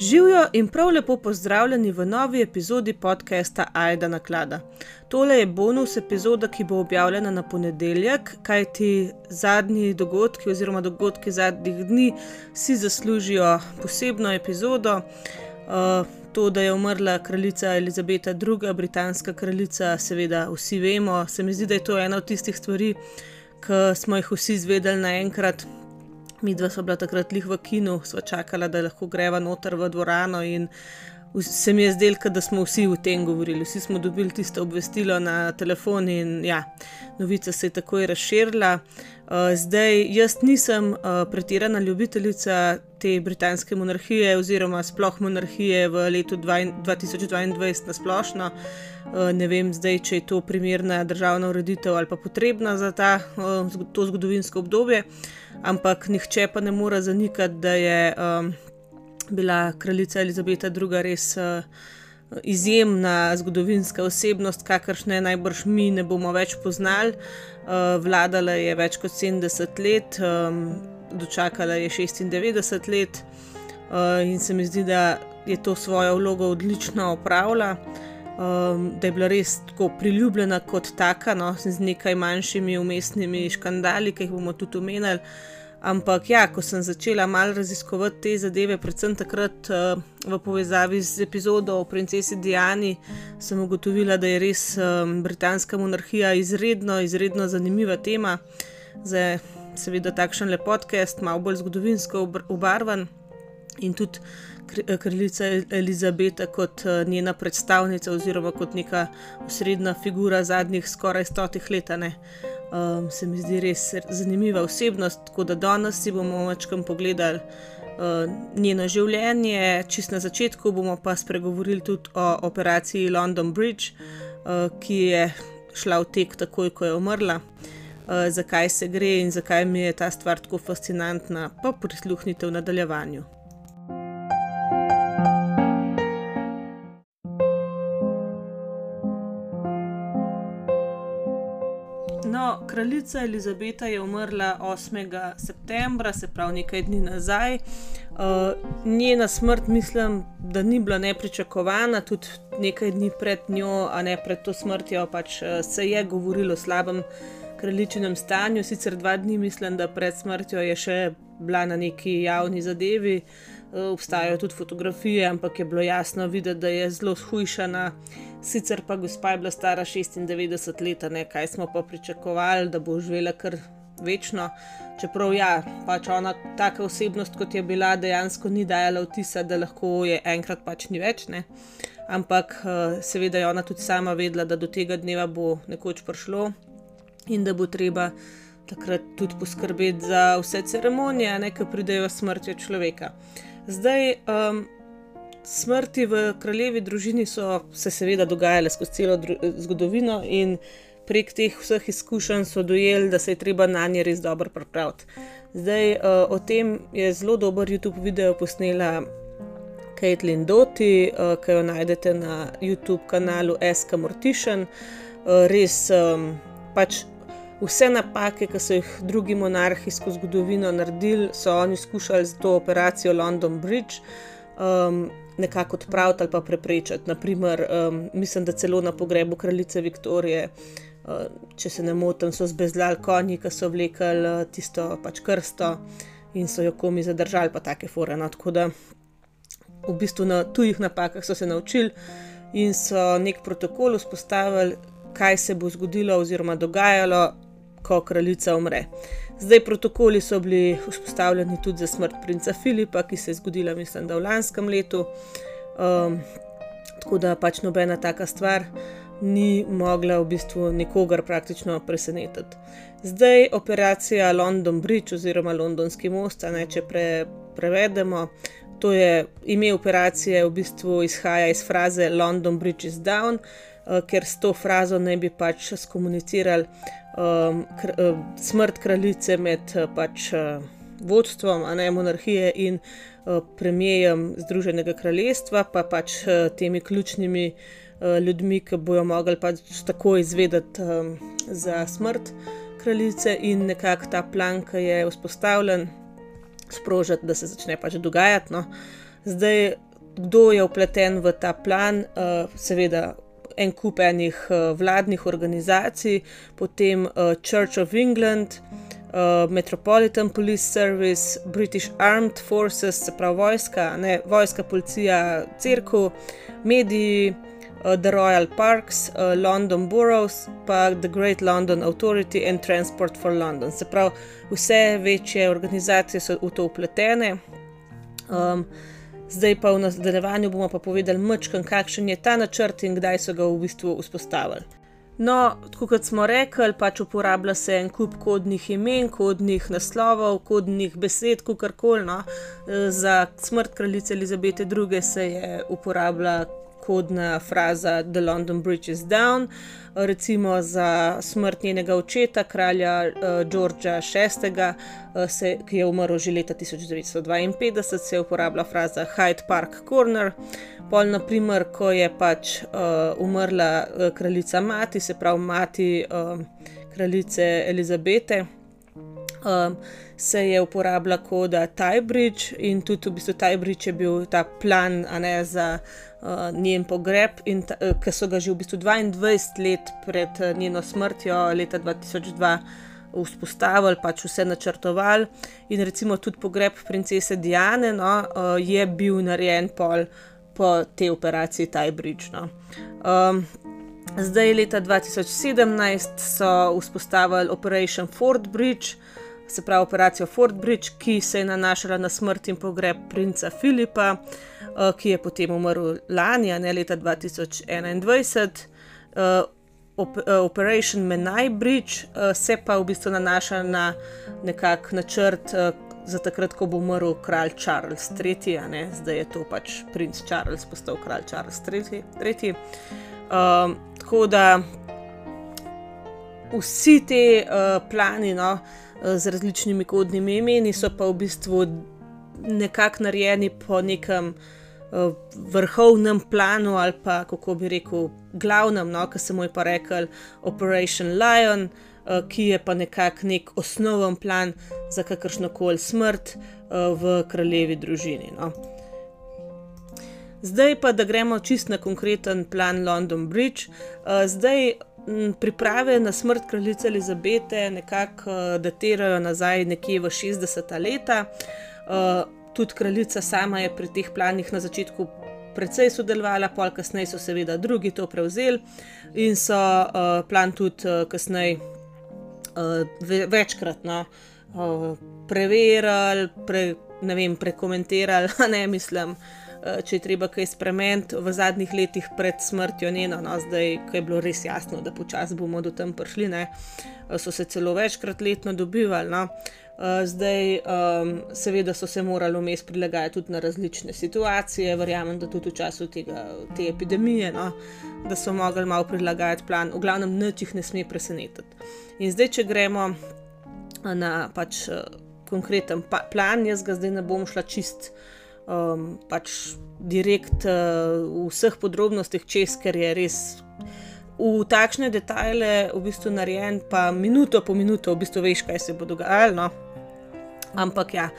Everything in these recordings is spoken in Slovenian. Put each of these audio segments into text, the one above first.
Živijo in prav lepo pozdravljeni v novi epizodi podcasta Aida na klada. Tole je bonus epizoda, ki bo objavljena na ponedeljek, kajti zadnji dogodki oziroma dogodki zadnjih dni si zaslužijo posebno epizodo. Uh, to, da je umrla kraljica Elizabeta II., britanska kraljica, seveda vsi vemo. Se mi zdi, da je to ena od tistih stvari, ki smo jih vsi izvedeli naenkrat, mi dva smo bila takrat lih v kinu, sva čakala, da lahko greva noter v dvorano se mi je zdelo, da smo vsi o tem govorili. Vsi smo dobili tisto obvestilo na telefon in ja, novica se je takoj razširila. Uh, zdaj, jaz nisem uh, pretirana ljubiteljica te britanske monarhije oziroma sploh monarhije v letu 2022 na splošno. Uh, ne vem zdaj, če je to primerna državna ureditev ali pa potrebna za ta, to zgodovinsko obdobje. Ampak nihče pa ne more zanikati, da je um, bila kraljica Elizabeta II. res uh, izjemna zgodovinska osebnost, kakršne najbrž mi ne bomo več poznali. Uh, vladala je več kot 70 let, dočakala je 96 let uh, in se mi zdi, da je to svojo vlogo odlično opravila um, da je bila res tako priljubljena kot taka, no, z nekaj manjšimi umestnimi škandali, ki jih bomo tudi omenjali. Ampak, ja, ko sem začela malo raziskovati te zadeve, predvsem takrat uh, v povezavi z epizodo o princesi Diani, sem ugotovila, da je res um, britanska monarhija izredno, izredno zanimiva tema. Za seveda takšen le podcast, malo bolj zgodovinsko obarvan in tudi kraljica Elizabeta kot eh, njena predstavnica oziroma kot neka osrednja figura zadnjih skoraj stotih let. Um, se mi zdi res zanimiva osebnost, tako da danes si bomo večkrat pogledali uh, njeno življenje. Čist na začetku bomo pa spregovorili tudi o operaciji London Bridge, uh, ki je šla v tek takoj, ko je umrla. Uh, zakaj se gre in zakaj mi je ta stvar tako fascinantna, pa prisluhnite v nadaljevanju. Kraljica Elizabeta je umrla 8. septembra, se pravi nekaj dni nazaj. Uh, njena smrt, mislim, da ni bila nepričakovana, tudi nekaj dni pred njo, a ne pred to smrtjo, pač uh, se je govorilo o slabem kraljičinem stanju. Sicer dva dni, mislim, da pred smrtjo je še bila na neki javni zadevi, uh, obstajajo tudi fotografije, ampak je bilo jasno videti, da je zelo shujšana sicer pa gospa je bila stara 96 let, ne kaj smo pa pričakovali, da bo živela kar večno. Čeprav ja, pač ona, taka osebnost kot je bila, dejansko ni dajala vtisa, da lahko je enkrat pač ni več. Ne? Ampak seveda je ona tudi sama vedela, da do tega dneva bo nekoč prišlo in da bo treba takrat tudi poskrbeti za vse ceremonije, ne ki pridejo smrtjo človeka. Zdaj, um, smrti v kraljevi družini so se seveda dogajale skozi celo zgodovino in prek teh vseh izkušenj so dojeli, da se je treba na nje res dobro pripraviti. Zdaj uh, o tem je zelo dober YouTube video posnela Caitlin Doty, uh, ki jo najdete na YouTube kanalu SK Mortition. Uh, res um, pač. Vse napake, ki so jih drugi monarhi skozi zgodovino naredili, so oni skušali z to operacijo London Bridge. Um, nekako odpraviti ali pa preprečiti. Naprimer, um, mislim, da celo na pogrebu kraljice Viktorije, uh, če se ne motim, so zbezljali konji, ki so vlekli uh, tisto pač krsto in so jo komi zadržali, pa take fore. No? Tako da v bistvu na tujih napakah so se naučili in so nek protokol vzpostavili, kaj se bo zgodilo oziroma dogajalo, ko kraljica umre. Zdaj, protokoli so bili vzpostavljeni tudi za smrt princa Filipa, ki se je zgodila, mislim, da v lanskem letu. Um, tako da pač nobena taka stvar ni mogla v bistvu nikogar praktično presenetiti. Zdaj, operacija London Bridge oziroma Londonski most, ne, če pre, prevedemo, to je ime operacije, v bistvu izhaja iz fraze London Bridge is down, uh, ker s to frazo naj bi pač skomunicirali um, kr, uh, smrt kraljice med uh, pač, uh, vodstvom ne, monarhije in uh, premijejem Združenega kraljestva, pa pač uh, temi ključnimi uh, ljudmi, ki bojo mogli pač tako izvedeti um, za smrt kraljice in nekako ta plan, ki je vzpostavljen, sprožiti, da se začne pač dogajati. No. Zdaj kdo je upleten v ta plan, uh, seveda. En kup enih uh, vladnih organizacij, potem uh, Church of England, uh, Metropolitan Police Service, British Armed Forces, se pravi vojska, ne, vojska, policija, crkva, mediji, The Royal Parks, London Boroughs, pa The Great London Authority and Transport for London. Se pravi, vse večje organizacije so v to upletene. Um, zdaj pa v nadaljevanju bomo pa povedali, mečkam, kakšen je ta načrt in kdaj so ga v bistvu vzpostavili. No, kot smo rekli, pač uporablja se en kup kodnih imen, kodnih naslovov, kodnih besed, kar koli. No. Za smrt kraljice Elizabete II. se je uporabljala kodna fraza The London Bridge is down, recimo za smrt njenega očeta, kralja uh, Georgea VI., uh, se, ki je umrl že leta 1952, se je uporabljala fraza Hyde Park Corner. Pol, naprimer, ko je pač uh, umrla uh, kraljica Mati, se pravi mati uh, kraljice Elizabete. Um, se je uporabljala koda Tybridge in tudi v bistvu Tybridge je bil ta plan ne, za uh, njen pogreb, uh, ki so ga že v bistvu 22 let pred uh, njeno smrtjo, leta 2002, vzpostavili, pač vse načrtovali. In recimo tudi pogreb princese Diane no, uh, je bil narejen pol po tej operaciji Tybridge. No. Um, Zdaj, leta 2017, so vzpostavili Operation Fort Bridge, se pravi operacijo Fort Bridge, ki se je nanašala na smrt in pogreb princa Filipa, uh, ki je potem umrl lani, ne leta 2021. Uh, op, uh, Operation Menai Bridge se pa v bistvu nanaša na nekakšen načrt. Za takrat, ko bo umrl kralj Charles III., ne? zdaj je to pač princ Charles, postal kralj Charles III. Um, tako da vsi ti uh, plani, no, uh, z različnimi kodnimi imeni, so pa v bistvu nekako narejeni po nekem uh, vrhovnem planu ali pa kako bi rekel, glavnem, no, ki se mu je pa rekel Operation Lion, uh, ki je pa nekako nek osnoven plan za kakršno koli smrt uh, v kraljevi družini. No. Zdaj pa, da gremo čist na konkreten plan London Bridge. Uh, zdaj, priprave na smrt kraljice Elizabete nekako uh, datirajo nazaj nekje v 60-ta leta. Uh, tudi kraljica sama je pri teh planih na začetku precej sodelovala, pol kasneje so seveda drugi to prevzeli in so uh, plan tudi uh, kasneje uh, ve večkrat no, uh, preverjali, pre, ne vem, prekomentirali, ne mislim. Eh, če je treba kaj spremeniti v zadnjih letih pred smrtjo njena, no, zdaj, ko je bilo res jasno, da počasi bomo do tam prišli, ne, eh, so se celo večkrat letno dobivali. No. Eh, zdaj, um, seveda, so se morali vmes prilagajati tudi na različne situacije, verjamem, da tudi v času tega, te epidemije, no, da so mogli malo prilagajati plan, v glavnem, nič jih ne sme presenetiti. In zdaj, če gremo na pač konkreten pa plan, jaz ga zdaj ne bom šla čist um, pač direkt uh, v vseh podrobnostih čez, ker je res v takšne detajle v bistvu narejen, pa minuto po minuto v bistvu veš, kaj se bo dogajalo. No? Ampak ja,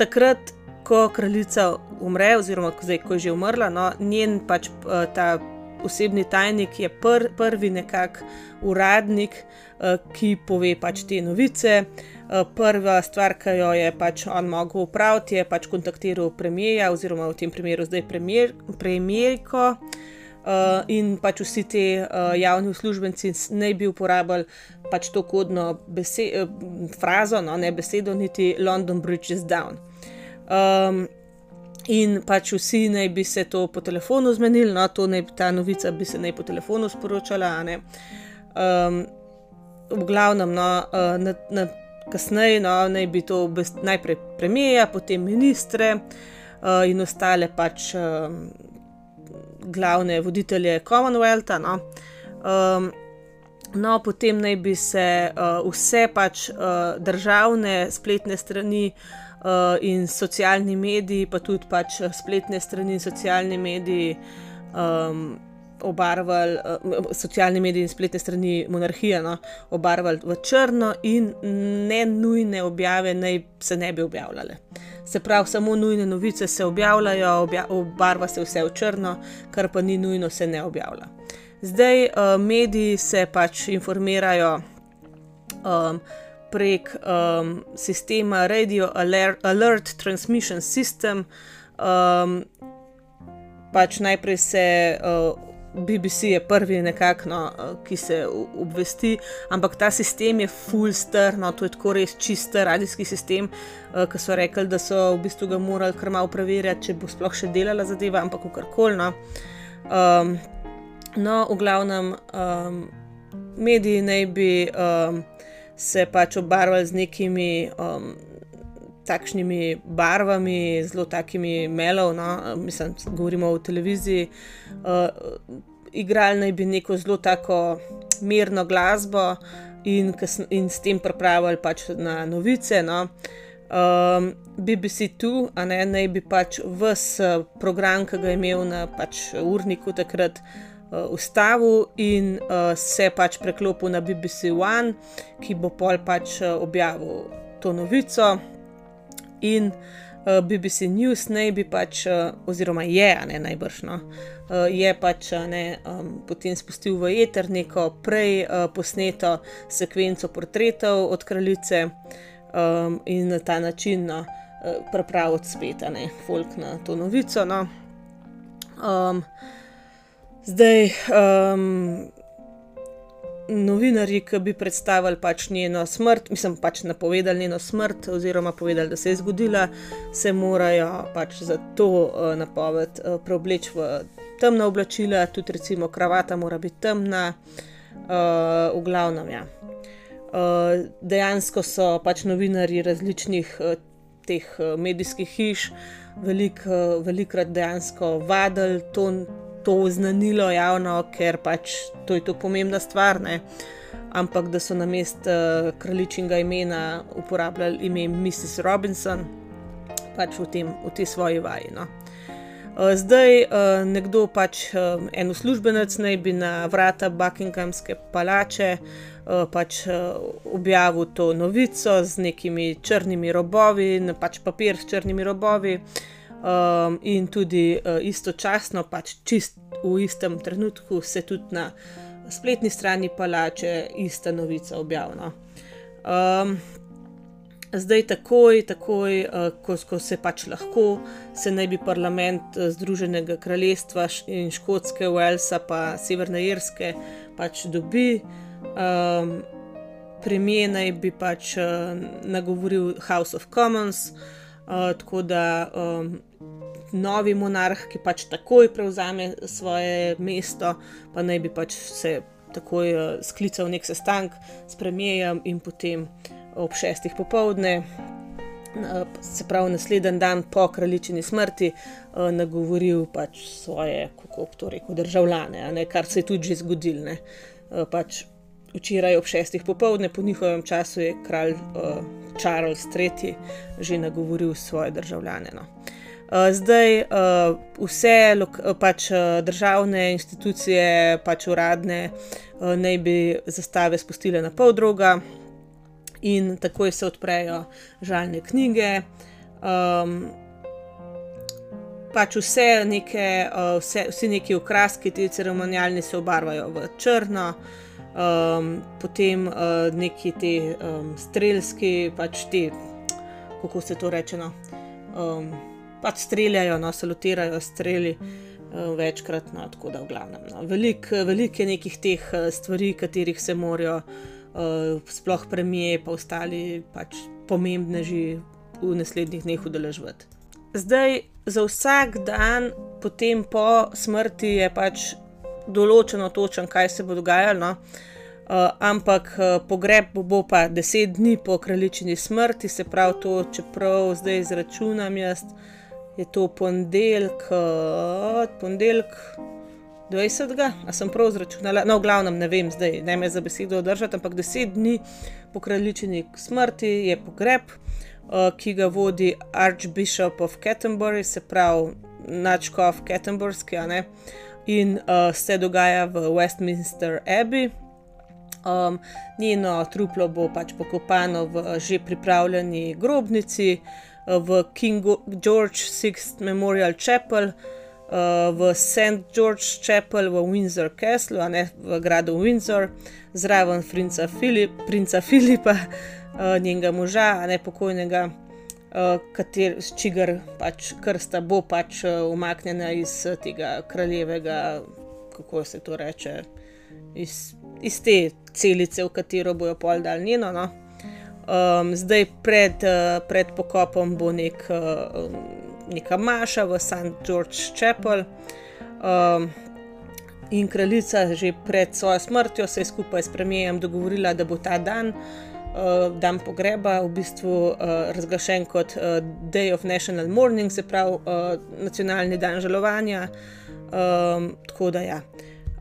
takrat, ko kraljica umre, oziroma zdaj, ko je že umrla, no, njen pač uh, ta. Osebni tajnik je pr, prvi nekakšen uradnik, uh, ki pove pač te novice. Eh, prva stvar, ki jo je pač on mogel upraviti, je pač kontaktiral premijeja, oziroma v tem primeru zdaj premijer, premijerko. Uh, in pač vsi ti uh, javni uslužbenci ne bi uporabljali pač to kodno besed, uh, frazo, no, ne besedo, niti London Bridge is down. Um, in pač vsi naj bi se to po telefonu zmenili, no, to naj, ta novica bi se naj po telefonu sporočala. Um, v glavnem, no, uh, na, na kasneje no, naj bi to najprej premijeja, potem ministre uh, in ostale pač uh, glavne voditelje Commonwealtha. No. Um, no, potem naj bi se uh, vse pač uh, državne spletne strani. Uh, in socialni mediji, pa tudi pač spletne strani in socialni mediji, um, obarvali, uh, socialni mediji in spletne strani monarhije, no, obarvali v črno, in ne nujne objave naj se ne bi objavljale. Se pravi, samo nujne novice se objavljajo, obja obarva se vse v črno, kar pa ni nujno, se ne objavlja. Zdaj uh, mediji se pač informirajo. Um, Prek um, sistema Radio Alert, Alert Transmission System, um, pač najprej se uh, BBC je prvi, nekako, no, uh, ki se obvesti, ampak ta sistem je full star, no, to je tako res čist radijski sistem, uh, ki so rekli, da so v bistvu ga morali kar malo preverjati, če bo sploh še delala zadeva, ampak karkoli. No. Um, no, v glavnem, um, mediji naj bi um, se pač obarvali z nekimi. Um, takšnimi barvami, zelo takimi melov, no, mislim, govorimo o televiziji. Uh, igrali naj bi neko zelo tako mirno glasbo in, in s tem pripravili pač na novice. No. Um, BBC tu, a ne naj bi pač vse program, ki ga je imel na pač urniku takrat. Ustavil in uh, se pač preklopil na BBC One, ki bo pol pač objavil to novico, in uh, BBC News naj bi pač, uh, oziroma je, ne najbrž, no, uh, je pač ne, um, potem spustil v eter neko prej uh, posneto sekvenco portretov od kraljice um, in na ta način no, uh, pripraviti spet, ne, folk na to novico. No. Um, zdaj. Um, novinarji, ki bi predstavili pač njeno smrt, mislim pač napovedali njeno smrt, oziroma povedali, da se je zgodila, se morajo pač za to uh, napoved uh, preobleči v temna oblačila, tudi recimo kravata mora biti temna, uh, v glavnem. Ja. Uh, dejansko so pač novinarji različnih uh, teh uh, medijskih hiš velik, uh, velikrat dejansko vadili to to oznanilo javno, ker pač to je to pomembna stvar. Ne? Ampak da so na mest uh, kraljičnega imena uporabljali ime Mrs. Robinson, pač v, tem, v tej svoji vaji. No. Uh, zdaj uh, nekdo, pač uh, en uslužbenec, naj bi na vrata Buckinghamske palače uh, pač, uh, objavil to novico z nekimi črnimi robovi, pač papir s črnimi robovi. Uh, um, in tudi uh, istočasno, pač čist v istem trenutku, se tudi na spletni strani palače ista novica objavlja. Um, zdaj, takoj, takoj uh, ko, ko se pač lahko, se naj bi parlament uh, Združenega kraljestva in Škotske, Walesa, pa Severne Irske pač dobi. Um, Premijer naj bi pač uh, nagovoril House of Commons, uh, tako da um, novi monarh, ki pač takoj prevzame svoje mesto, pa naj bi pač se takoj uh, sklical nek sestanek s premijejem in potem ob šestih popovdne. Uh, se pravi, naslednji dan po kraljičini smrti, uh, nagovoril pač svoje, kako to reko, državljane, ne, kar se je tudi že zgodilo. Uh, pač včeraj ob šestih popovdne, po njihovem času, je kralj uh, Charles III. že nagovoril svoje državljane. No. Eh, zdaj uh, vse pač, državne institucije, pač uradne, naj bi zastave spustile na pol druga, in takoj se odprejo žalne knjige. Um, pač vse neke, vse, vsi neki okraski, ti ceremonijalni, se obarvajo v črno. Um, potem uh, neki ti um, strelski, pač ti, kako se to reče. No? Um, pač streljajo, no, se lotirajo streli uh, večkrat, no, tako da v glavnem. No. Veliko velik je nekih teh uh, stvari, katerih se morajo uh, sploh premije, pa ostali pač pomembneži v naslednjih dneh udeležvati. Zdaj, za vsak dan, potem po smrti, je pač določeno točno, kaj se bo dogajalo. No. Uh, ampak uh, pogreb bo, pa deset dni po kraljični smrti, se pravi, to, čeprav zdaj izračunam jaz, uh, je to ponedeljek, ponedeljek 20. A sem prav zračunala, no, v glavnem ne vem, zdaj ne me za besedo držati, ampak deset dni po kraljični smrti je pogreb, ki ga vodi Archbishop of Canterbury, se pravi načkov Canterburski, in uh, se dogaja v Westminster Abbey. Um, njeno truplo bo pač pokopano v že pripravljeni grobnici v King George VI Memorial Chapel, uh, v St. George Chapel v Windsor Castle, ne v gradu Windsor, zraven princa, Filip, princa Filipa, uh, njenega moža, ne pokojnega, uh, kater, čigar pač krsta bo pač umaknjena iz tega kraljevega, kako se to reče, iz, iz te celice, v katero bojo pol dal njeno. No? Um, zdaj, pred, uh, pred pokopom bo nek, uh, neka maša v St. George Chapel. Um, in kraljica, že pred svojo smrtjo, se je skupaj s premijem dogovorila, da bo ta dan, uh, dan pogreba, v bistvu uh, razglašen kot uh, Day of National Mourning, se pravi uh, nacionalni dan žalovanja. Um, tako da ja.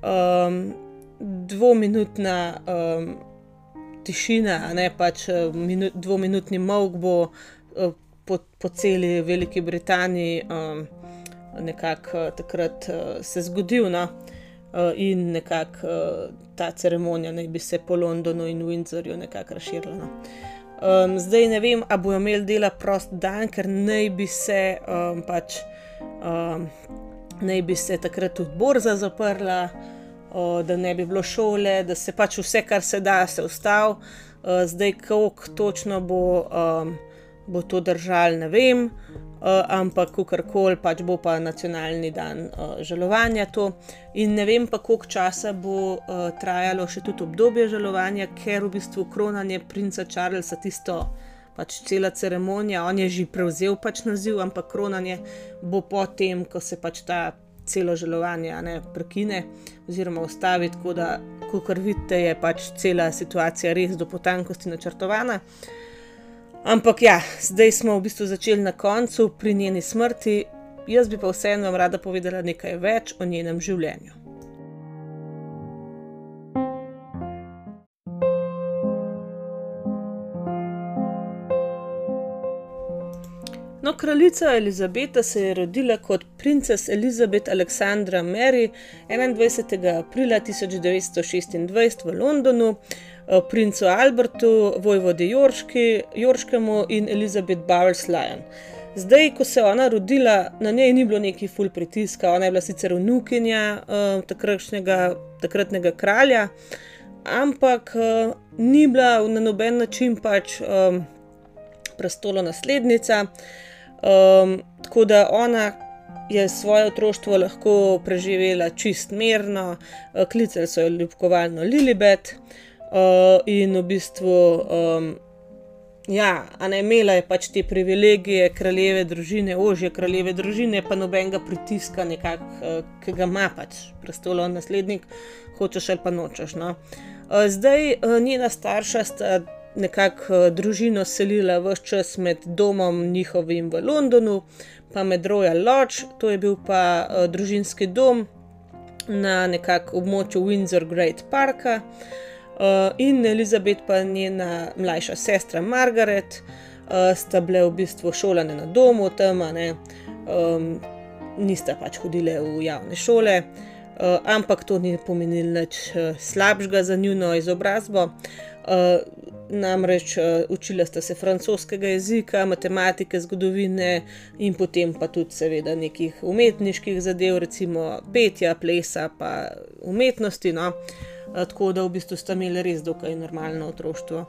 Um, dvominutna. Um, tišina, a ne pač eh, minu, dvominutni mok bo uh, po, po celi Veliki Britaniji um, nekako uh, takrat uh, se zgodil. No? In nekako uh, ta ceremonija naj bi se po Londonu in Windsorju nekako razširila. No? Um, zdaj ne vem, ali bojo imeli dela prost dan, ker naj bi se um, pač. Um, Naj bi se takrat tudi borza zaprla, da ne bi bilo šole, da se pač vse, kar se da, se ustavi. Zdaj, kako točno bo, um, bo to držal, ne vem, ampak kakorkoli pač bo pa nacionalni dan žalovanja to. In ne vem pa, koliko časa bo trajalo še tudi obdobje žalovanja, ker v bistvu kronanje princa Charlesa tisto. Pač cela ceremonija, on je že prevzel pač naziv, ampak kronanje bo potem, ko se pač ta celo želovanje ne, prekine oziroma ustavi, tako da, kot vidite, je pač cela situacija res do potankosti načrtovana. Ampak ja, zdaj smo v bistvu začeli na koncu pri njeni smrti, jaz bi pa vseeno vam rada povedala nekaj več o njenem življenju. No, kraljica Elizabeta se je rodila kot princes Elizabeth Alexandra Mary 21. aprila 1926 v Londonu, eh, princu Albertu, vojvodi Jorškemu in Elizabeth Bowles Lyon. Zdaj, ko se je ona rodila, na njej ni bilo neki ful pritiska, ona je bila sicer vnukinja uh, takratnega kralja, ampak uh, ni bila na noben način pač um, prestolo naslednica. Um, tako da ona je svoje otroštvo lahko preživela čist mirno, uh, klicali so jo ljubkovalno Lilibet uh, in v bistvu. Um, Ja, a ne imela je pač te privilegije kraljeve družine, ožje kraljeve družine, pa nobenega pritiska, nekak, uh, ki ga ima pač prestolov naslednik, hočeš ali pa nočeš. No. Zdaj njena starša sta nekako uh, družino selila vse čas med domom njihovim v Londonu, pa med Royal Lodge, to je bil pa uh, družinski dom na nekakšnem območju Windsor Great Parka. Uh, in Elizabeth, pa njena mlajša sestra Margaret, uh, sta bile v bistvu šolane na domu, tam um, nista pač hodile v javne šole, uh, ampak to ni pomenilo nič uh, slabšega za njuno izobrazbo. Uh, namreč uh, učila sta se francoskega jezika, matematike, zgodovine in potem pa tudi, seveda, nekih umetniških zadev, recimo petja, plesa, pa umetnosti. No. Uh, tako da v bistvu sta imeli res dokaj normalno otroštvo.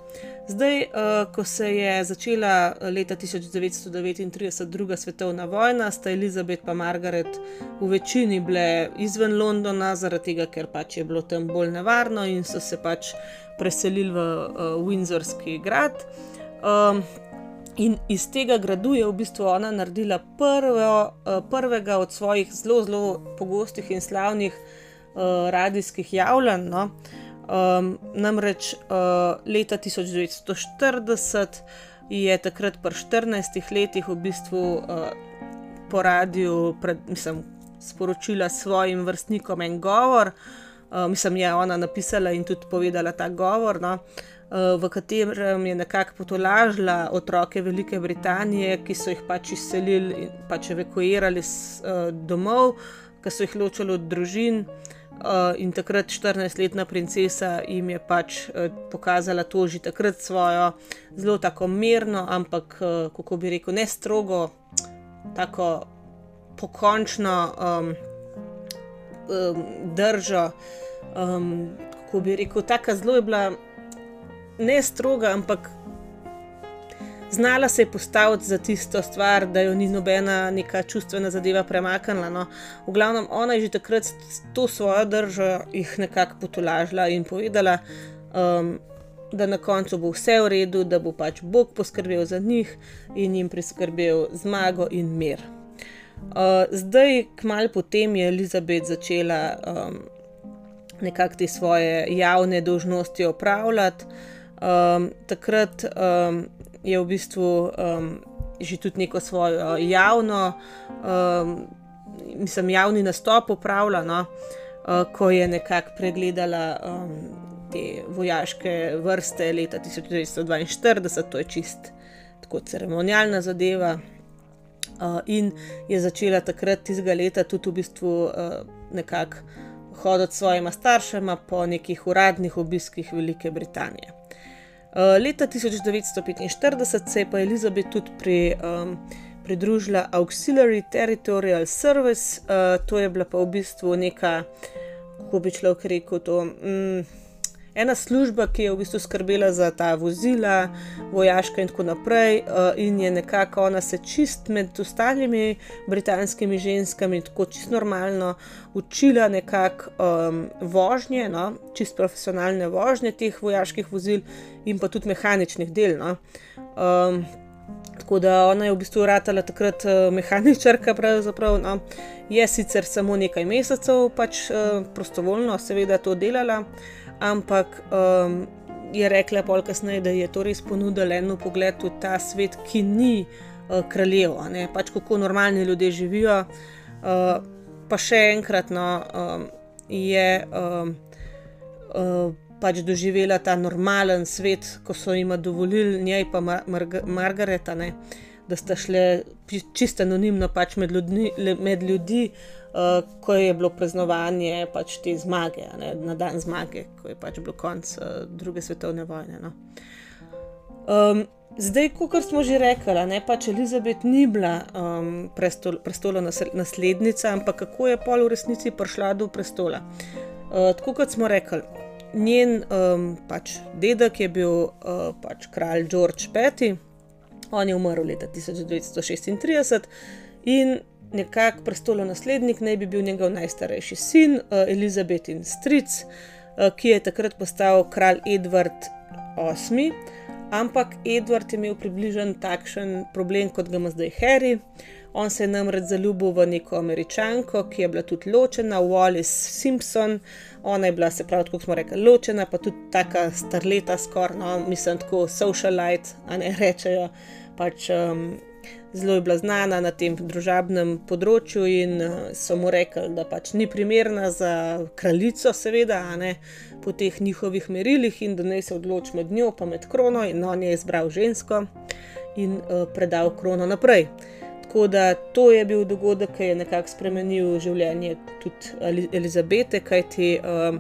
Zdaj, uh, ko se je začela leta 1939 druga svetovna vojna, sta Elizabeth in Margaret v večini bile izven Londona, zaradi tega, ker pač je bilo tam bolj nevarno in so se pač preselili v uh, Windsorski grad. Um, in iz tega gradu je v bistvu ona naredila prvo, uh, prvega od svojih zelo, zelo pogostih in slavnih uh, radijskih javljanj. No? Um, namreč uh, leta 1940 je takrat pri 14 letih v bistvu uh, po radiju pred, mislim, sporočila svojim vrstnikom en govor, uh, uh, mislim, je ona napisala in tudi povedala ta govor, no, uh, v katerem je nekako potolažila otroke Velike Britanije, ki so jih pač izselili in pač evakuirali s, uh, domov, ki so jih ločili od družin. Uh, in takrat 14-letna princesa jim je pač uh, pokazala to že takrat svojo zelo tako mirno, ampak uh, kako bi rekel, ne strogo, tako pokončno um, um, držo. Um, kako bi rekel, tako zelo je bila ne stroga, ampak znala se je postaviti za tisto stvar, da jo ni nobena neka čustvena zadeva premaknila. No. V glavnem, ona je že takrat to svojo držo jih nekako potolažila in povedala, um, da na koncu bo vse v redu, da bo pač Bog poskrbel za njih in jim priskrbel zmago in mir. Uh, zdaj, kmalo potem je Elizabet začela um, nekako te svoje javne dožnosti opravljati. Um, takrat um, je v bistvu um, že tudi neko svojo javno, um, mislim, javni nastop upravljala, no, uh, ko je nekako pregledala um, te vojaške vrste leta 1942, to je čist tako ceremonijalna zadeva. Uh, in je začela takrat tistega leta tudi v bistvu uh, nekako hoditi s svojima staršema po nekih uradnih obiskih Velike Britanije. Uh, leta 1945 se je pa Elizabeth tudi pri, um, pridružila Auxiliary Territorial Service, uh, to je bila pa v bistvu neka, kako bi človek rekel, to. Um, ena služba, ki je v bistvu skrbela za ta vozila, vojaška in tako naprej, uh, in je nekako ona se čist med ostalimi britanskimi ženskami, tako čist normalno, učila nekako um, vožnje, no, čist profesionalne vožnje teh vojaških vozil in pa tudi mehaničnih del. No. Um, Tako da ona je v bistvu ratala takrat uh, mehaničarka, pravzaprav. No. Je sicer samo nekaj mesecev, pač uh, prostovoljno, seveda, to delala, ampak um, je rekla pol kasneje, da je to res ponudila eno pogled v ta svet, ki ni uh, kraljev, ne pač kako normalni ljudje živijo. Uh, pa še enkrat no, um, je um, uh, pač doživela ta normalen svet, ko so jim dovolili njej pa Mar Mar Margareta, ne, da sta šle čisto anonimno pač med, ljudni, med ljudi uh, ko je bilo praznovanje pač te zmage, ne, na dan zmage, ko je pač bilo konc uh, druge svetovne vojne. No. Um, zdaj, kot smo že rekli, ne pač Elizabet ni bila um, prestol, prestola naslednica, ampak kako je pol v resnici prišla do prestola. Uh, tako kot smo rekli. Njen um, pač dedek je bil uh, pač kralj George V., on je umrl leta 1936 in nekako prestolov naslednik naj bi bil njegov najstarejši sin, uh, Elizabetin stric, uh, ki je takrat postal kralj Edward VIII. Ampak Edward je imel približno takšen problem, kot ga ima zdaj Harry. On se je namreč zaljubil v neko američanko, ki je bila tudi ločena, Wallis Simpson. Ona je bila, se pravi, kot smo rekli, ločena, pa tudi tako starleta, skoraj, no, mislim, tako socialite, a ne rečejo. Pač, um, zelo je bila znana na tem družabnem področju in eh, so mu rekli, da pač ni primerna za kraljico, seveda, po teh njihovih merilih in da naj se odloči med njo in med krono, in on je izbral žensko in uh, predal krono naprej. Tako da to je bil dogodek, ki je nekako spremenil življenje tudi Elizabete, kajti uh,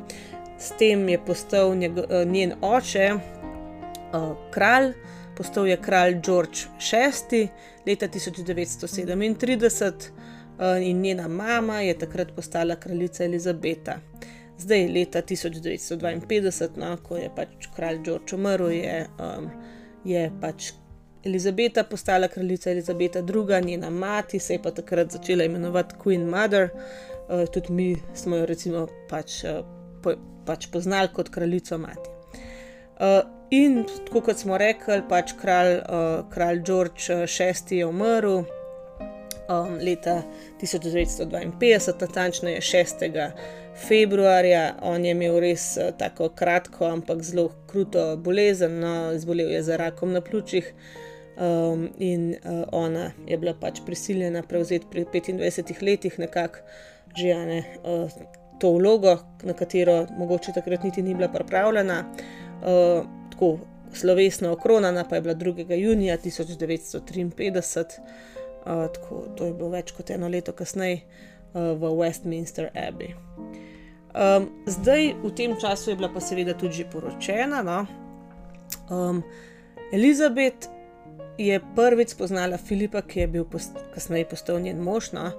s tem je postal njego, uh, njen oče, uh, kralj, postal je kralj George VI leta 1937 eh, in njena mama je takrat postala kraljica Elizabeta. Zdaj, leta 1952, no, ko je pač kralj George umrl, je, um, je pač Elizabeta postala kraljica Elizabeta II., njena mati se je pa takrat začela imenovati Queen Mother, uh, tudi mi smo jo recimo pač, uh, po, pač poznali kot kraljico mati. Uh, In kot smo rekli, pač kralj, uh, kralj George VI je umrl um, leta 1952, natančneje 6. februarja. On je imel res uh, tako kratko, ampak zelo kruto bolezen, no, zbolel je za rakom na pljučih. Um, in uh, ona je bila pač prisiljena prevzeti pri 25 letih nekako že ne, uh, to vlogo, na katero mogoče takrat niti ni bila pripravljena. Uh, tako slovesno okronana, pa je bila 2. junija 1953, uh, tako, to je bilo več kot eno leto kasneje. v Westminster Abbey. Um, zdaj, v tem času je bila pa seveda tudi poročena. No? Um, Elizabet je prvič spoznala Filipa, ki je bil post kasneje postal njen mož, no?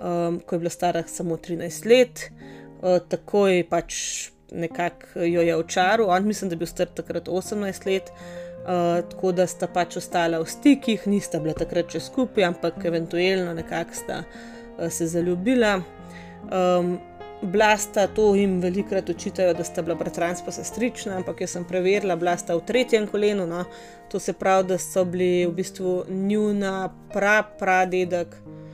um, ko je bila stara samo 13 let, uh, tako je pač nekako jo je očaril, on mislim, da je bil star takrat 18 let. Uh, tako da sta pač ostala v stikih, nista bila takrat še skupaj, ampak eventualno nekako sta uh, se zaljubila. Um, Blasta, to jim velikokrat očitajo, da sta bila bratranska pa sestrična, ampak jaz sem preverila, blasta v tretjem kolenu. No? To se pravi, da so bili v bistvu njuna pra, pradedek, uh,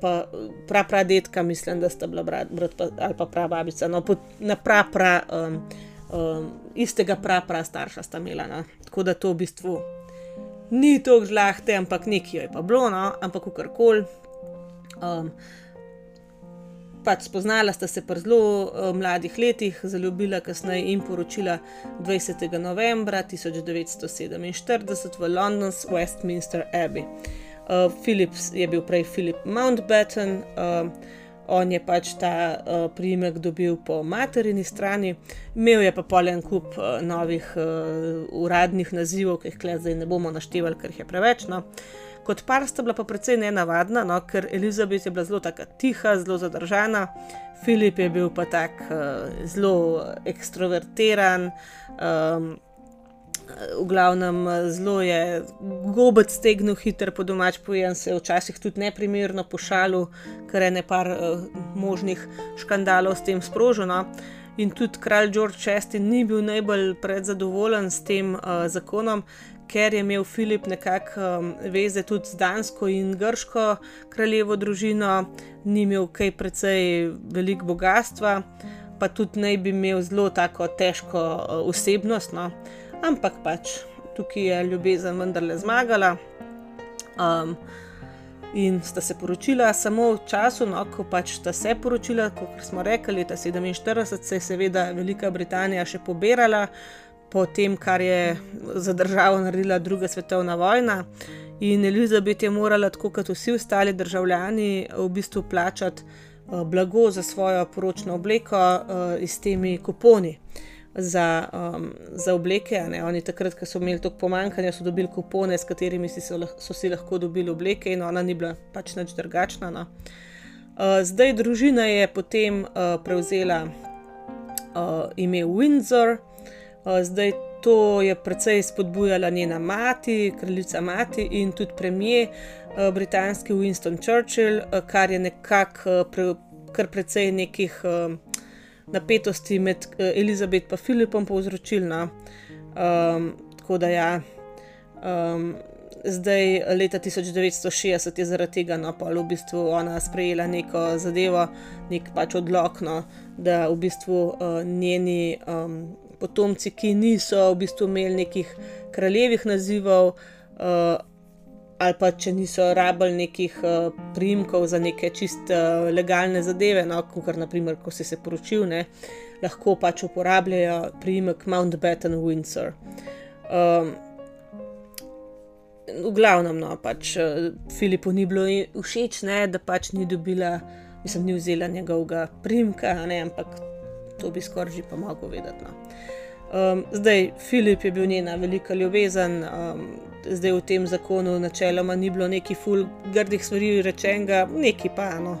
pa pra, pradetka, mislim, da sta bila brat, brat pa, ali pa pra babica. No, pot, na pra, pra, um, um, istega pra, pra starša sta imela. No? Tako da to v bistvu ni tako žlahte, ampak nekaj je pa bilo, no? ampak kakorkoli. Um, pač spoznala sta se pri zelo uh, mladih letih, zaljubila kasneje in poročila 20. novembra 1947 v London's Westminster Abbey. Uh, Philip je bil prej Philip Mountbatten, uh, on je pač ta uh, priimek dobil po materini strani, imel je pa polen kup uh, novih uh, uradnih nazivov, ki jih zdaj ne bomo naštevali, ker jih je preveč. No. Kot par sta bila pa precej nenavadna, no, ker Elizabeth je bila zelo tiha, zelo zadržana, Filip je bil pa tak uh, zelo ekstrovertiran, um, v glavnem zelo je gobec stegnil, hiter po domač pojem, se je včasih tudi neprimerno pošalil, ker je nekaj uh, možnih škandalov s tem sproženo. In tudi kralj George VI ni bil najbolj predzadovoljen s tem uh, zakonom, ker je imel Filip nekako um, veze tudi z Dansko in Grško kraljevo družino, ni imel kaj precej velik bogatstva, pa tudi naj bi imel zelo tako težko uh, osebnost. No. Ampak pač tukaj je ljubezen vendarle zmagala. Um, In sta se poročila samo v času, no, ko pač sta se poročila, kot smo rekli, leta 47, se je seveda Velika Britanija še pobirala, po tem, kar je za državo naredila druga svetovna vojna. In Elizabet je morala, tako kot vsi ostali državljani, v bistvu plačati uh, blago za svojo poročno obleko uh, s temi kuponi za, um, za obleke. Ne? Oni takrat, ko so imeli toliko pomankanja, so dobili kupone, s katerimi si so, so si lahko dobili obleke, in ona ni bila pač nič drugačna. No? Uh, zdaj družina je potem uh, prevzela uh, ime Windsor. Zdaj to je precej spodbujala njena mati, kraljica mati in tudi premijer britanski Winston Churchill, kar je nekako pre, kar precej nekih napetosti med Elizabet in Filipom povzročilno. Um, tako da ja. Um, Zdaj, leta 1960 je zaradi tega no, v bistvu ona sprejela neko zadevo, nek pač odlok, no, da v bistvu uh, njeni um, potomci, ki niso v bistvu imeli nekih kraljevih nazivov, uh, ali pa če niso rabili nekih uh, primkov za neke čist uh, legalne zadeve, no, kot naprimer, ko si se poročil, ne, lahko pač uporabljajo primek Mountbatten Windsor. Um, V glavnem, no, pač Filipu ni bilo všeč, ne, da pač ni dobila, mislim, ni vzela njegovega primka, ne, ampak to bi skoraj že pa mogel vedeti. No. Um, zdaj, Filip je bil njena velika ljubezen, um, zdaj v tem zakonu načeloma ni bilo neki ful grdih stvari rečenega, neki pa eno.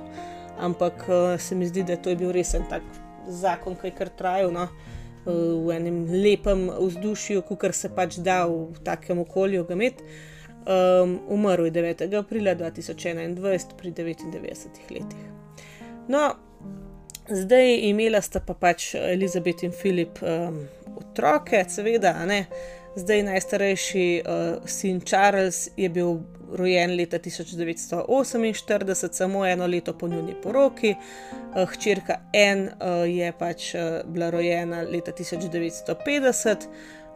Ampak uh, se mi zdi, da to je bil res en tak zakon, ki je kar trajal no? uh, v enem lepem vzdušju, kot se pač da v takem okolju ga imeti. Um, umrl je 9. aprila 2021 pri 99 letih. No, Zdaj imela sta pa pač Elizabet in Filip um, otroke, seveda, ne. Zdaj najstarejši uh, sin Charles je bil rojen leta 1948, samo eno leto po njuni poroki, uh, hčerka Anne uh, je pač uh, bila rojena leta 1950.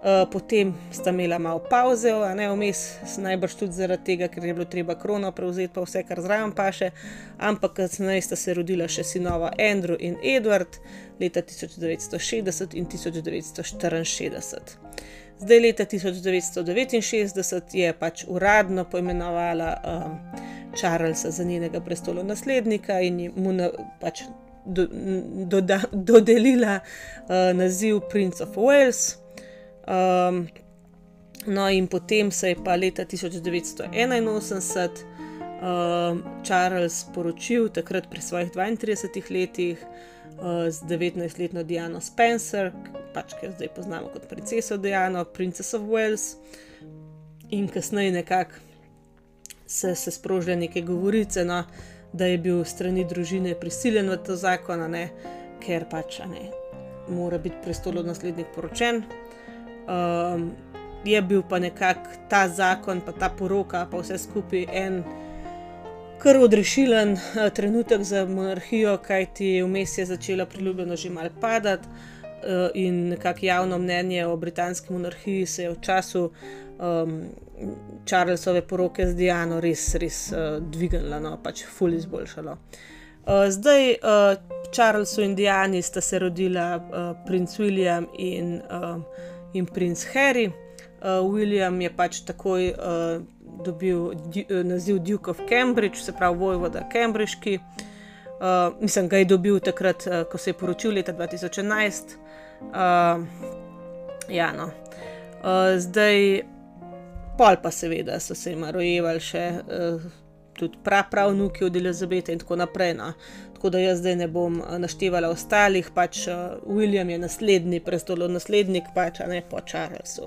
Uh, potem sta imela malo pauze, a ne vmes, najbrž tudi zaradi tega, ker je bilo treba krono prevzeti, pa vse, kar zraven paše. Ampak kasneje sta se rodila še sinova Andrew in Edward leta 1960 in 1964. Zdaj, leta 1969 je pač uradno poimenovala uh, Charlesa za njenega prestola naslednika in mu na, pač do, doda, dodelila uh, naziv Prince of Wales. Um, no, in potem se je pa leta 1981 uh, Charles poročil, takrat pri svojih 32 letih, z 19-letno Diano Spencer, pač ki jo zdaj poznamo kot princeso Diano, Princess of Wales. In kasneje nekako se, se sprožijo neke govorice, no, da je bil strani družine prisiljen v to zakon, ne, ker pač ne, mora biti prestolonaslednik poročen. Um, je bil pa nekako ta zakon, pa ta poroka, pa vse skupaj en kar odrešilen uh, trenutek za monarhijo, kajti vmes je začela priljubljeno že mal padati. Uh, in nekako javno mnenje o britanski monarhiji se je v času um, Charlesove poroke z Diano res, res uh, dvignilo, no, pač fully izboljšalo. Uh, zdaj, uh, Charlesu in Diani sta se rodila uh, princ William in, uh, in princ Harry. Uh, William je pač takoj uh, dobil uh, naziv Duke of Cambridge, se pravi vojvoda Cambridgeški. Uh, mislim, ga je dobil takrat, uh, ko se je poročil leta 2011. Uh, ja, no. uh, zdaj, pol pa seveda so se jim rojevali še uh, tudi prapravnuki od Elizabete in tako naprej. No. Tako da jaz zdaj ne bom eh, naštevala ostalih, pač uh, William je naslednji prestolov naslednik, pač ne po Charlesu.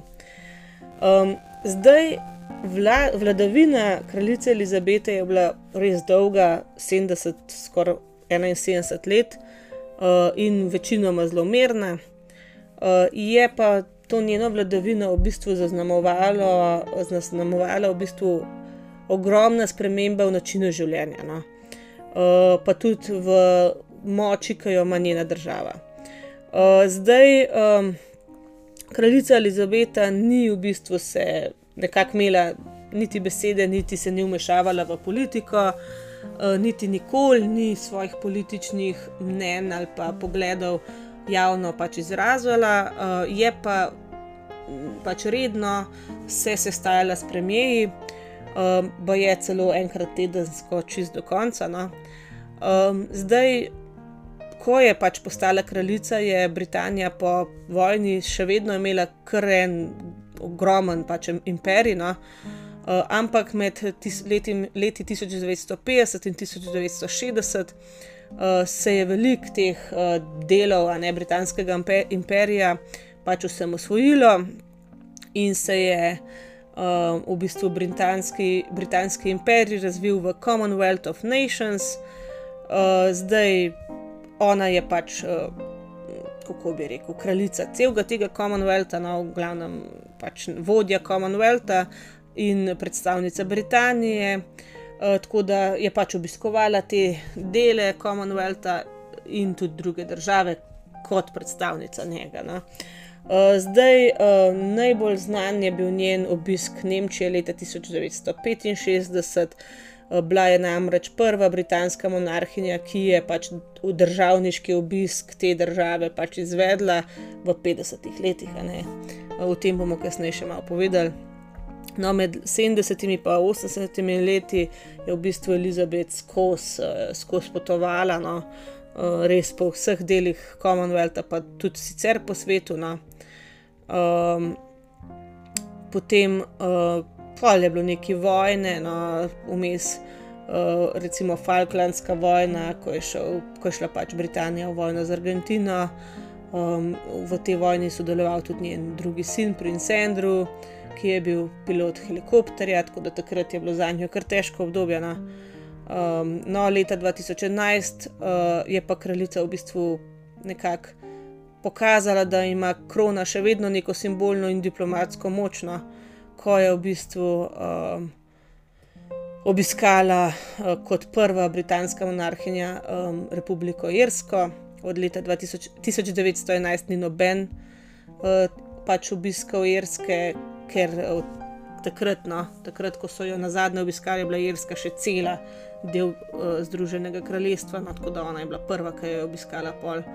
Um, zdaj, vla, vladavina kraljice Elizabete je bila res dolga, 70, skoraj 71 let uh, in večinoma zelo mirna. Uh, je pa to njeno vladavino v bistvu zaznamovalo, zaznamovalo v bistvu ogromna sprememba v načinu življenja, no? uh, pa tudi v moči, ki jo ima njena država. Uh, zdaj, um, kraljica Elizabeta ni v bistvu se nekako imela niti besede, niti se ni umešavala v politiko. Uh, niti nikoli ni svojih političnih mnen ali pa pogledov javno pač izrazila, uh, je pa pač redno se sestajala s premijeji, um, pa je celo enkrat tedensko čist do konca. No. Um, zdaj, ko je pač postala kraljica, je Britanija po vojni še vedno imela kar en ogromen pač imperij. No. Uh, ampak med tis, leti, leti 1950 in 1960 uh, se je velik teh uh, delov ne, britanskega imperija pač vsem osvojilo in se je uh, v bistvu britanski, britanski imperij razvil v Commonwealth of Nations. Uh, zdaj ona je pač, uh, kako bi rekel, kraljica celega tega Commonwealtha, no, v glavnem pač vodja Commonwealtha in predstavnica Britanije. Uh, tako da je pač obiskovala te dele Commonwealtha in tudi druge države kot predstavnica njega. No. Uh, zdaj, uh, najbolj znan je bil njen obisk Nemčije leta 1965. Uh, bila je namreč prva britanska monarhinja, ki je pač v državniški obisk te države pač izvedla v 50-ih letih. Uh, o tem bomo kasneje še malo povedali. No, med 70 in 80 leti je v bistvu Elizabeth skozi uh, skos potovala, no, res po vseh delih Commonwealtha, pa tudi sicer po svetu. No. Um, potem uh, je bilo nekaj vojne, no, vmes, uh, recimo Falklandska vojna, ko je, šel, ko je šla pač Britanija v vojno z Argentino. Um, v tej vojni je sodeloval tudi njen drugi sin, princ Andrew ki je bil pilot helikopterja, tako da takrat je bilo za njo kar težko obdobje. No, um, no leta 2011 uh, je pa kraljica v bistvu nekako pokazala, da ima krona še vedno neko simbolno in diplomatsko močno, ko je v bistvu um, obiskala uh, kot prva britanska monarhinja um, Republiko Irsko. Od leta 2000, 1911 ni noben uh, pač obiskal Irske, ker uh, takrat, no, takrat, ko so jo na zadnje obiskali, je bila Irska še cela del uh, Združenega kraljestva, no, tako da ona je bila prva, ki je obiskala pol,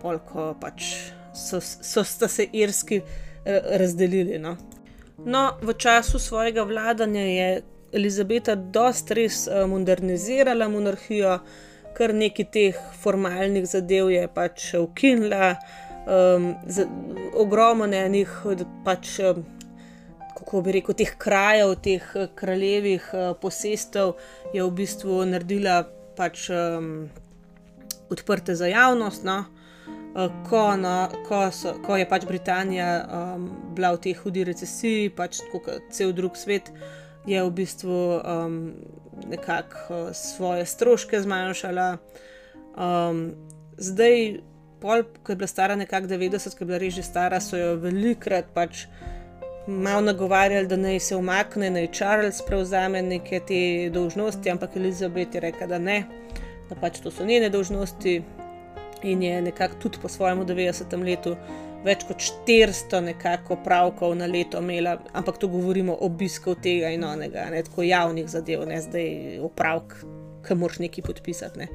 pol ko pač so, so se Irski uh, razdelili. No. No, v času svojega vladanja je Elizabeta dosta res uh, modernizirala monarhijo, kar nekaj teh formalnih zadev je pač ukinila, um, ogromno enih pač. Um, Kako bi rekel, teh krajev, teh kraljevih posestev je v bistvu naredila pač um, odprte za javnost. No? Eh, ko, no, ko, so, ko je pač Britanija um, bila v tej hudi recesiji, pač kot cel drug svet, je v bistvu um, nekako uh, svoje stroške zmanjšala. Um, zdaj, pol, ko je bila stara nekako 90, ko je bila reži stara, so jo velikrat pač. Malo nagovarjali, da naj se umakne, naj Charles prevzame neke te dožnosti, ampak Elizabeth je rekla, da ne, da pač to so njene dožnosti, in je nekako tudi po svojem 90. letu več kot 400 nekako pravkov na leto imela, ampak to govorimo o obisku tega in onega, ne tako javnih zadev, ne zdaj opravk, ki moraš nekaj podpisati. Ne.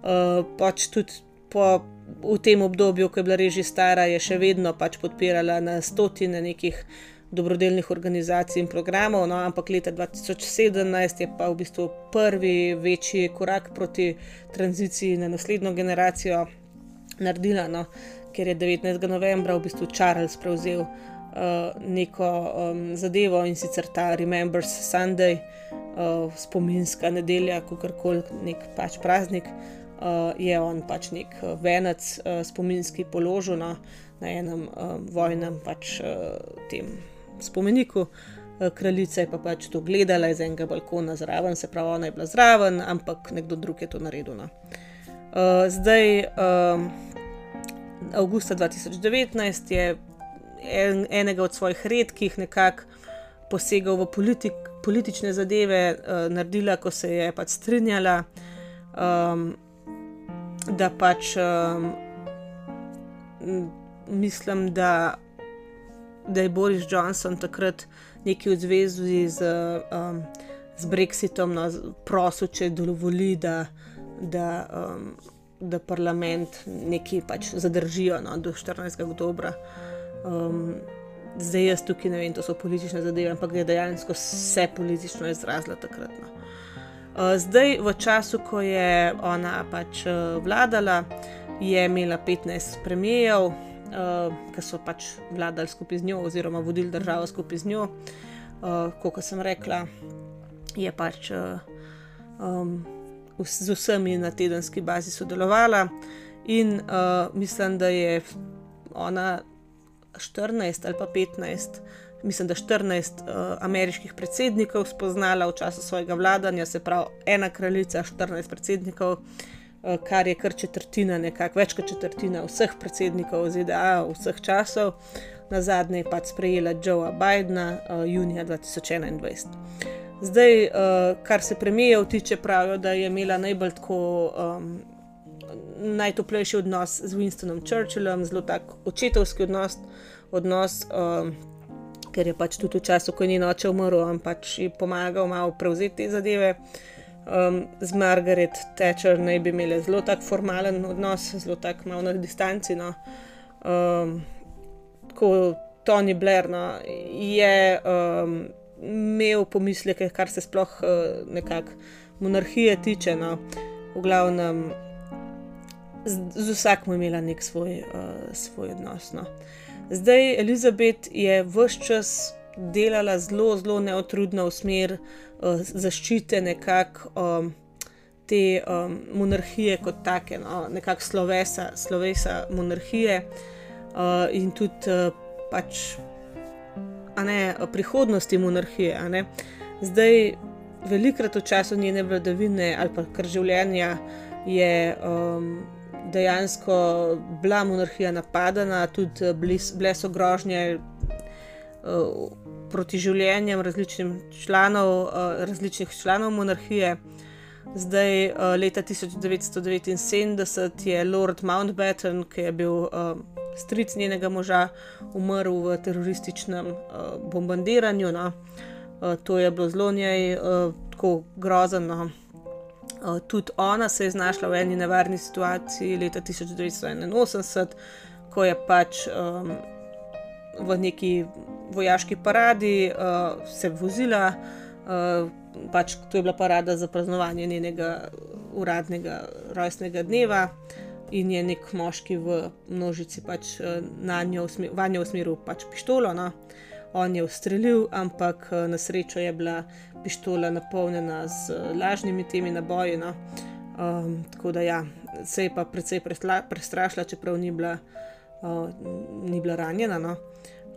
Uh, pač tudi po, v tem obdobju, ko je bila reži stara, je še vedno pač podpirala na stotine nekih dobrodelnih organizacij in programov, no, ampak leta 2017 je pa v bistvu prvi večji korak proti tranziciji na naslednjo generacijo naredila, no, ker je 19. novembra v bistvu Charles prevzel uh, neko um, zadevo in sicer ta Remembers Sunday, uh, spominska nedelja, kako koli nek pač praznik. Uh, je on pač nek venec, uh, spominski položaj no, na enem uh, vojnem pač, uh, tem spomeniku. Eh, kraljica je pa pač to gledala iz enega balkona zraven, se pravi, ona je bila zraven, ampak nekdo drug je to naredil. No. Uh, zdaj, um, avgusta 2019 je en, enega od svojih redkih nekako posegal v politik, politične zadeve, uh, naredila, ko se je pač strinjala, um, da pač um, mislim, da da je Boris Johnson takrat nekaj v zvezi z, um, z Brexitom no, prosil, če dovoli, da, da, um, da parlament nekaj pač zadržijo no, do 14. oktobra. Um, zdaj jaz tukaj ne vem, to so politične zadeve, ampak je dejansko vse politično izrazila takrat. No. Uh, zdaj, v času, ko je ona pač uh, vladala, je imela 15 premijev, uh, ki so pač vladali skupaj z njo, oziroma vodili državo skupaj z njo. Uh, kot sem rekla, je pač uh, um, z vsemi na tedenski bazi sodelovala, in uh, mislim, da je ona 14 ali pa 15. Mislim, da 14 uh, ameriških predsednikov spoznala v času svojega vladanja, se pravi, ena kraljica, 14 predsednikov, uh, Eh, kar je kar četrtina, nekako več kot četrtina vseh predsednikov ZDA vseh časov. Na zadnje je pač sprejela Joea Bidna uh, junija 2021. Zdaj, uh, kar se premijev tiče, pravijo, da je imela najbolj tako um, najtoplejši odnos z Winstonom Churchillom, zelo tak očetovski odnos, odnos um, ker je pač tudi v času, ko je njen oče umrl, on pač je pomagal malo prevzeti te zadeve. Uh, um, z Margaret Thatcher naj bi imeli zelo tak formalen odnos, zelo tak malo na distanci. No. Um, ko Tony Blair no, je um, imel pomisleke, kar se sploh uh, nekako monarhije tiče. No. V glavnem, z, z vsakom imela nek svoj, uh, svoj odnos. No. Zdaj, Elizabeth je vse čas delala zelo, zelo neotrudno v smer zaščite nekako um, te um, monarhije kot take, no, nekako slovesa, slovesa monarhije uh, in tudi uh, pač ne, prihodnosti monarhije. Zdaj, velikrat v času njene vladavine ali pa kar življenja je. Um, Dejansko bila monarhija napadena, tudi bile so grožnje uh, proti življenjem različnih članov, uh, različnih članov monarhije. Zdaj, uh, leta 1979 je Lord Mountbatten, ki je bil uh, stric njenega moža, umrl v terorističnem bombardiranju. No. To je bilo zelo njej tako grozno. Tudi ona se je znašla v eni nevarni situaciji leta 1981, ko je pač um, v neki vojaški paradi uh, se vozila Uh, pač to je bila parada za praznovanje njenega uradnega rojstnega dneva, in je nek moški v množici pač na njo usmeril pač pištolo. No. On je ustrelil, ampak na srečo je bila pištola napolnjena z lažnimi temi naboji. No. Um, tako da ja, se je pa precej prestrašila, čeprav ni bila, uh, ni bila ranjena. No.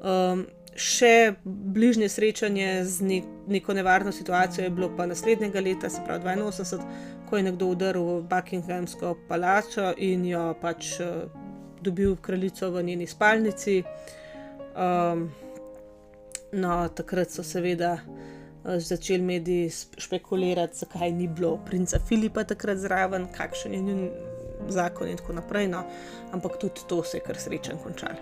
Um, še bližnje srečanje z ne, neko nevarno situacijo je bilo pa naslednjega leta, se pravi 82, ko je nekdo udaril v Buckinghamsko palačo in jo pač uh, dobil kraljico v njeni spalnici. Um, no, takrat so seveda uh, začeli mediji špekulirati, zakaj ni bilo princa Filipa takrat zraven, kakšen je njun zakon in tako naprej. No. Ampak tudi to se je kar srečen končal.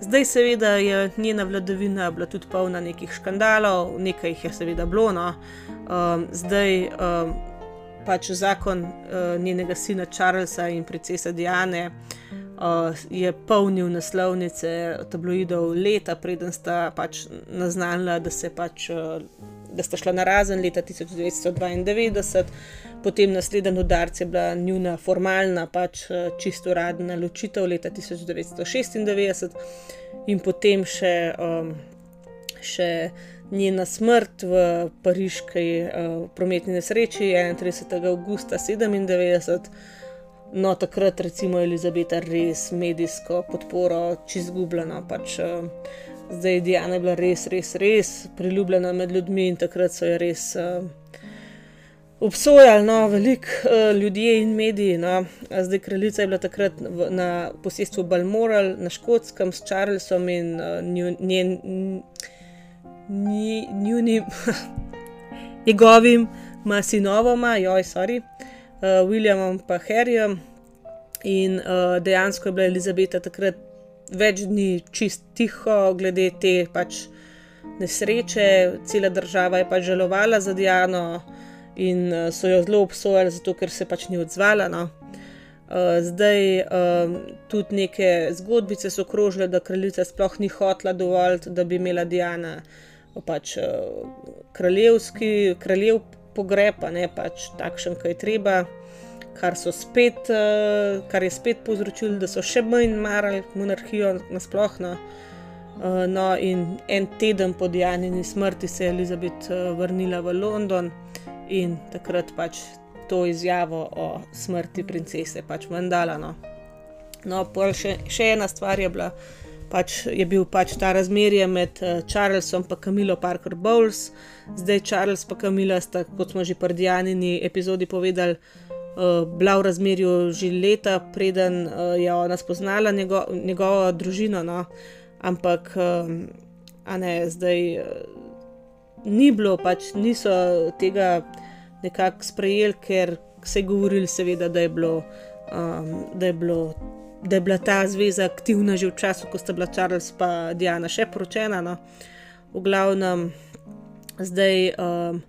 Zdaj, seveda, je njena vladavina bila tudi polna nekih škandalov, nekaj jih je seveda bilo. No. Um, zdaj um, pač zakon uh, njenega sina Charlesa in princesa Diane. Uh, je polnil naslovnice tabloidov leta, preden sta pač naznanila, da, pač, uh, da sta šla na razen leta 1992 potem naslednji udarc je bila njuna formalna, pač eh, čisto uradna ločitev leta 1996, in potem še, um, še njena smrt v pariški uh, prometni nesreči 31. augusta 1997. No, takrat recimo Elizabeta res medijsko podporo čizgubljena. Pač, uh, zdaj Diana je bila res, res, res priljubljena med ljudmi in takrat so jo res. Uh, obsojali no, veliko uh, ljudi in mediji. No. Zdaj, kraljica je bila takrat v, na posestvu Balmoral na Škotskem s Charlesom in uh, njen, njunim, njegovim sinovoma, joj, sorry, uh, Williamom in Harryjem. In uh, dejansko je bila Elizabeta takrat več dni čist tiho, glede te pač nesreče, cela država je pač žalovala za Diano in uh, so jo zelo obsojali, zato ker se pač ni odzvala. No. Uh, zdaj um, tudi neke zgodbice so krožile, da kraljica sploh ni hotla dovolj, da bi imela Diana pač, uh, kraljevski, kraljev pogreb, ne pač takšen, kaj je treba. Kar, spet, uh, kar je spet povzročilo, da so še manj marali monarhijo nasplošno. Uh, no, in en teden po Diani smrti se je Elizabeth uh, vrnila v London in takrat pač to izjavo o smrti princese pač vendala. No, no še, še ena stvar je bila. Pač je bil pač ta razmerje med uh, Charlesom in Camilo Parker Bowles. Zdaj Charles in Camila sta, kot smo že pri Dianini epizodi povedali, uh, bila v razmerju že leta, preden uh, je ona spoznala njego, njegovo družino. No. Ampak, a ne, zdaj. Uh, ni bilo, pač niso tega nekako sprejeli, ker se je govorili, seveda, da je, bilo, um, da, je bilo, da je bila ta zveza aktivna že v času, ko sta bila Charles in Diana še poročena. No. V glavnem, zdaj. Um,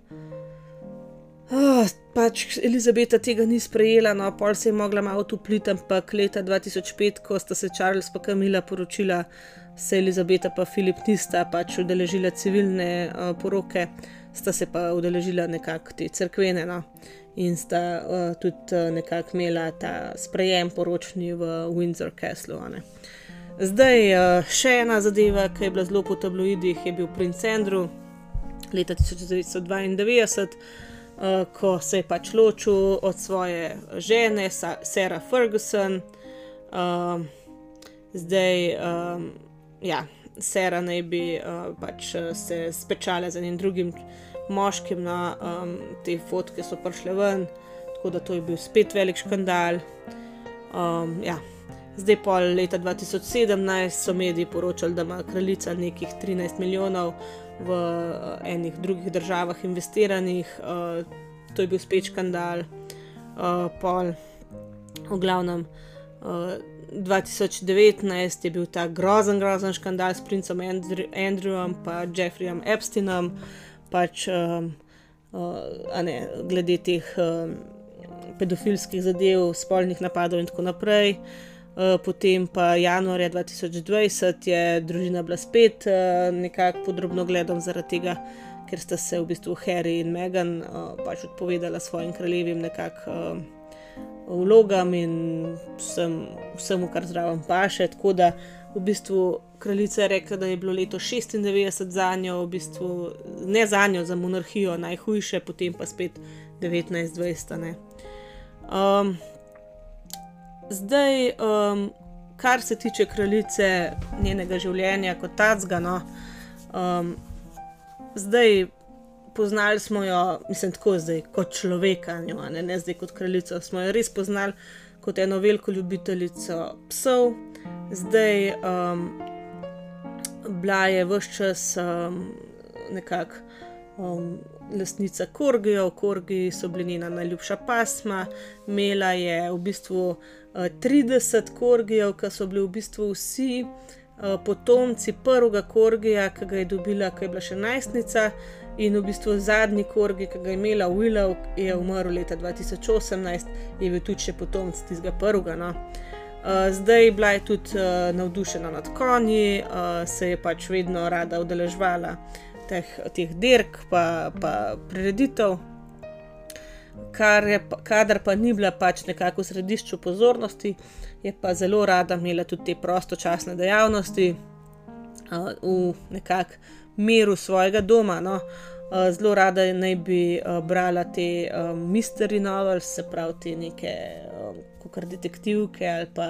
Oh, pač Elizabeta tega ni sprejela, no, pol se je mogla malo upliti, ampak leta 2005, ko sta se Charles in Camila poročila, se Elizabeta in Filip nista pač udeležila civilne uh, poroke, sta se pa udeležila nekako te crkvene no, in sta uh, tudi uh, nekako imela ta sprejem poročni v Windsor Castle. Ne. Zdaj, uh, še ena zadeva, ki je bila zelo po tabloidih, je bil princ Andrew leta 1992. Uh, ko se je pač ločil od svoje žene, Sarah Ferguson, uh, zdaj um, ja, Sera naj bi uh, pač uh, se spečala z enim drugim moškim, no, um, te fotke so prišle ven, tako da to je bil spet velik škandal. Um, ja. Zdaj, pol leta 2017, so mediji poročali, da ima kraljica nekih 13 milijonov v uh, enih drugih državah investiranih, uh, to je bil spet škandal, uh, pol, v glavnem. Uh, 2019 je bil ta grozen, grozen škandal s princem Andrewom in Jeffreyjem Epsteinom, pač, um, uh, ne, glede teh um, pedofilskih zadev, spolnih napadov in tako naprej. Uh, potem pa januarja 2020 je družina bila spet uh, nekako podrobno gledana zaradi tega, ker sta se v bistvu Harry in Meghan uh, pač odpovedala svojim kraljevim nekako uh, vlogam in vsem, vsemu, kar zraven paše. Tako da v bistvu kraljica je rekla, da je bilo leto 96 za njo, v bistvu ne za njo, za monarhijo najhujše, potem pa spet 19-20. Um, zdaj, um, kar se tiče kraljice, njenega življenja kot tacga, no, um, zdaj poznali smo jo, mislim, tako zdaj, kot človeka, njo, ne, ne zdaj kot kraljico. Smo jo res poznali kot eno veliko ljubiteljico psov, zdaj um, bila je vse čas um, nekako. Um, Lastnica Korgijo, Korgi so bili njena najljubša pasma, imela je v bistvu uh, 30 Korgijev, ki so bili v bistvu vsi uh, potomci prvega Korgija, ki ga je dobila, ki je bila še najstnica, In v bistvu zadnji korgi, ki ga je imela Willow, je umrl leta 2018, je bil tudi še potomc tistega prvega. No. Uh, zdaj je bila tudi uh, navdušena nad konji, uh, se je pač vedno rada udeležvala teh, teh dirk, pa, pa prireditev. Kar je, kadar pa ni bila pač nekako v središču pozornosti, je pa zelo rada imela tudi te prostočasne dejavnosti uh, v nekakšnem miru svojega doma. No. Uh, zelo rada naj bi uh, brala te um, mystery novels, se pravi te neke um, kot detektivke ali pa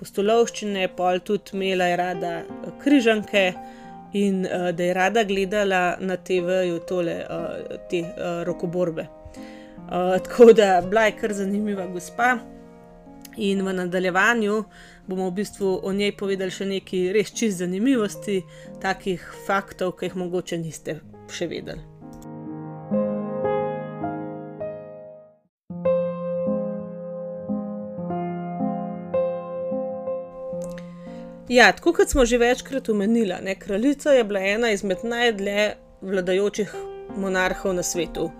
postolovščine, pol tudi imela je rada križanke in uh, da je rada gledala na TV-ju tole uh, te uh, rokoborbe. Uh, tako da bila je kar zanimiva gospa. In v nadaljevanju bomo v bistvu o njej povedali še nekaj res čist zanimivosti, takih faktov, ki jih mogoče niste še vedeli. Ja, tako kot smo že večkrat omenili, kraljica je bila ena izmed najdlje vladajočih monarhov na svetu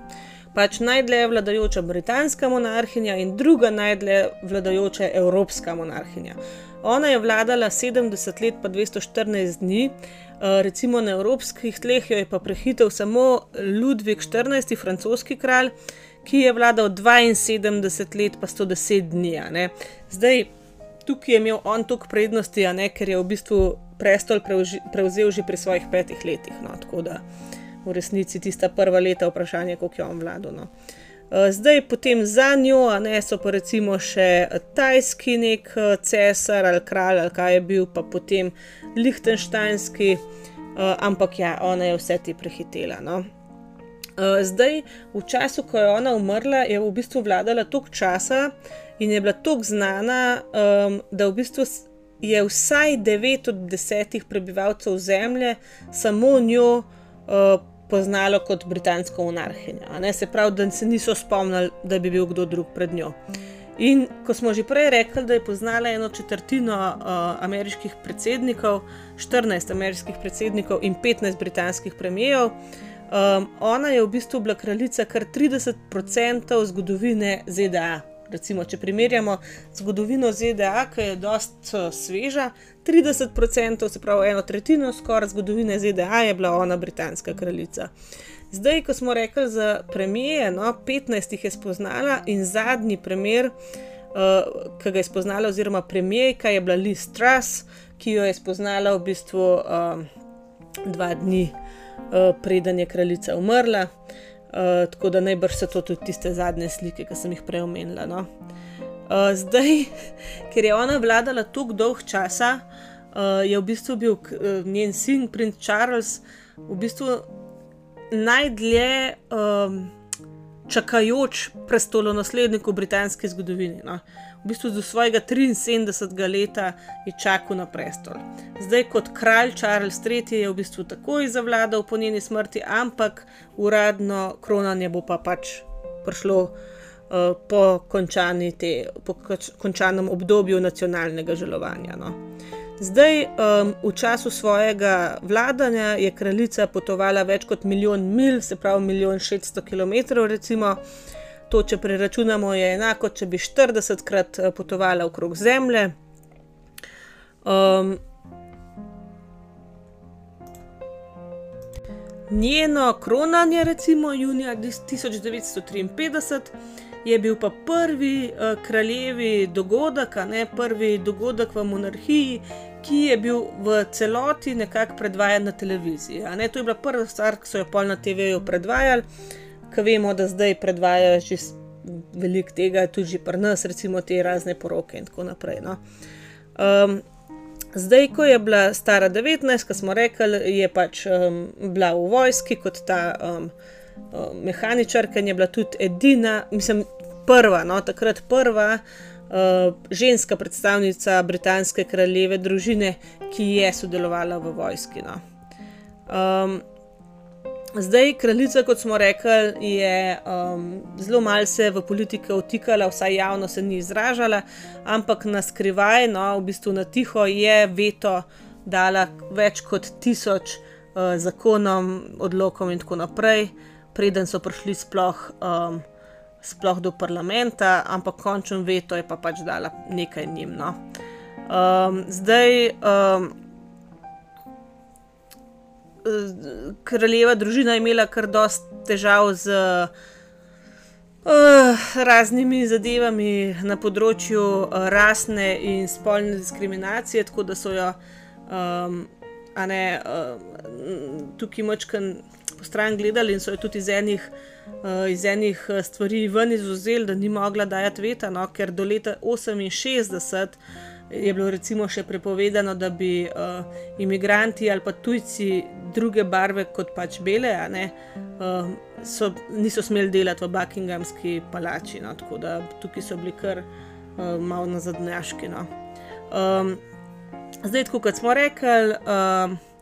pač najdlje vladajoča britanska monarhinja in druga najdlje vladajoča evropska monarhinja. Ona je vladala 70 let, pa 214 dni, eh, recimo na evropskih tleh jo je pa prehitel samo Ludvik XIV, francoski kralj, ki je vladal 72 let, pa 110 dni. Zdaj, tukaj je imel on toliko prednosti, ker je v bistvu prestol prevzel že pri svojih petih letih. No, v resnici tista prva leta vprašanje, kako je on vladal. No. Eh, zdaj, potem za njo, ne so pa recimo še tajski nek eh, cesar ali kralj ali kaj je bil, pa potem Liechtensteinski, eh, ampak ja, ona je vse ti prehitela. No. Zdaj, v času, ko je ona umrla, je v bistvu vladala toliko časa in je bila toliko znana, ehm, da v bistvu je vsaj 9 od 10 prebivalcev zemlje samo njo poznalo kot britansko monarhinjo. Se pravi, da se niso spomnili, da bi bil kdo drug pred njo. In ko smo že prej rekli, da je poznala eno četrtino uh, ameriških predsednikov, 14 ameriških predsednikov in 15 britanskih premijev, um, ona je v bistvu bila kraljica kar 30% zgodovine ZDA. Recimo, če primerjamo zgodovino ZDA, ki je precej sveža, 30%, se pravi eno tretjino skoraj zgodovine ZDA, je bila ona britanska kraljica. Zdaj, ko smo rekli za premije, no, 15 jih je spoznala in zadnji primer, uh, ki ga je spoznala, oziroma premijejka, je bila Liz Truss, ki jo je spoznala v bistvu uh, dva dni uh, preden je kraljica umrla. Uh, tako da najbrž so to tudi tiste zadnje slike, ki sem jih prej omenila. No. Uh, zdaj, ker je ona vladala tako dolg časa, uh, je v bistvu bil uh, njen sin, princ Charles, v bistvu najdlje um, čakajoč prestolonaslednik v britanski zgodovini. No. V bistvu do svojega 73. leta je čakal na prestol. Zdaj, kot kralj Charles III. je v bistvu takoj zavladal po njeni smrti, ampak uradno kronanje bo pa pač prišlo. Uh, po, te, po končanem obdobju nacionalnega želovanja. No. Zdaj, um, v času svojega vladanja je kraljica potovala več kot milijon mil, se pravi milijon 600 km. Recimo. To, če preračunamo, je enako, če bi 40krat eh, potovala okrog Zemlje. Um, njeno kronanje, recimo junija 1953, je bil pa prvi uh, kraljevi dogodek, ne prvi dogodek v monarhiji, ki je bil v celoti nekako predvajan na televiziji. Ne, to je bila prva stvar, ki so jo pol na TV-ju predvajali, ki vemo, da zdaj predvajajo že veliko tega, tudi pri nas, recimo te razne poroke in tako naprej. No. Um, zdaj, ko je bila stara 19, kot smo rekli, je pač um, bila v vojski kot ta um, um, mehaničarka in je bila tudi edina, mislim, prva, no, takrat prva. Uh, ženska predstavnica britanske kraljeve družine, ki je sodelovala v vojski. No. Um, Zdaj, kraljica, kot smo rekli, je um, zelo malce v politiko vtikala, vsaj javno se ni izražala, ampak na skrivaj, no, v bistvu na tiho, je veto dala več kot tisoč uh, zakonom, odlokom in tako naprej, preden so prišli sploh, um, sploh do parlamenta, ampak končen veto je pa pač dala nekaj njim. No. Um, zdaj. Um, kraljeva družina imela kar dost težav z uh, raznimi zadevami na področju uh, rasne in spolne diskriminacije, tako da so jo um, ne, uh, tukaj močkan po stran gledali in so jo tudi iz enih. Uh, iz enih stvari ven izuzeli, da ni mogla dajati veta, no, ker do leta 68 je bilo recimo še prepovedano, da bi uh, imigranti ali pa tujci druge barve kot pač bele, ne, uh, so, niso smeli delati v Buckinghamski palači. No, tako da tukaj so bili kar uh, malo nazadnjaški. No. Um, zdaj, kot smo rekli. Uh,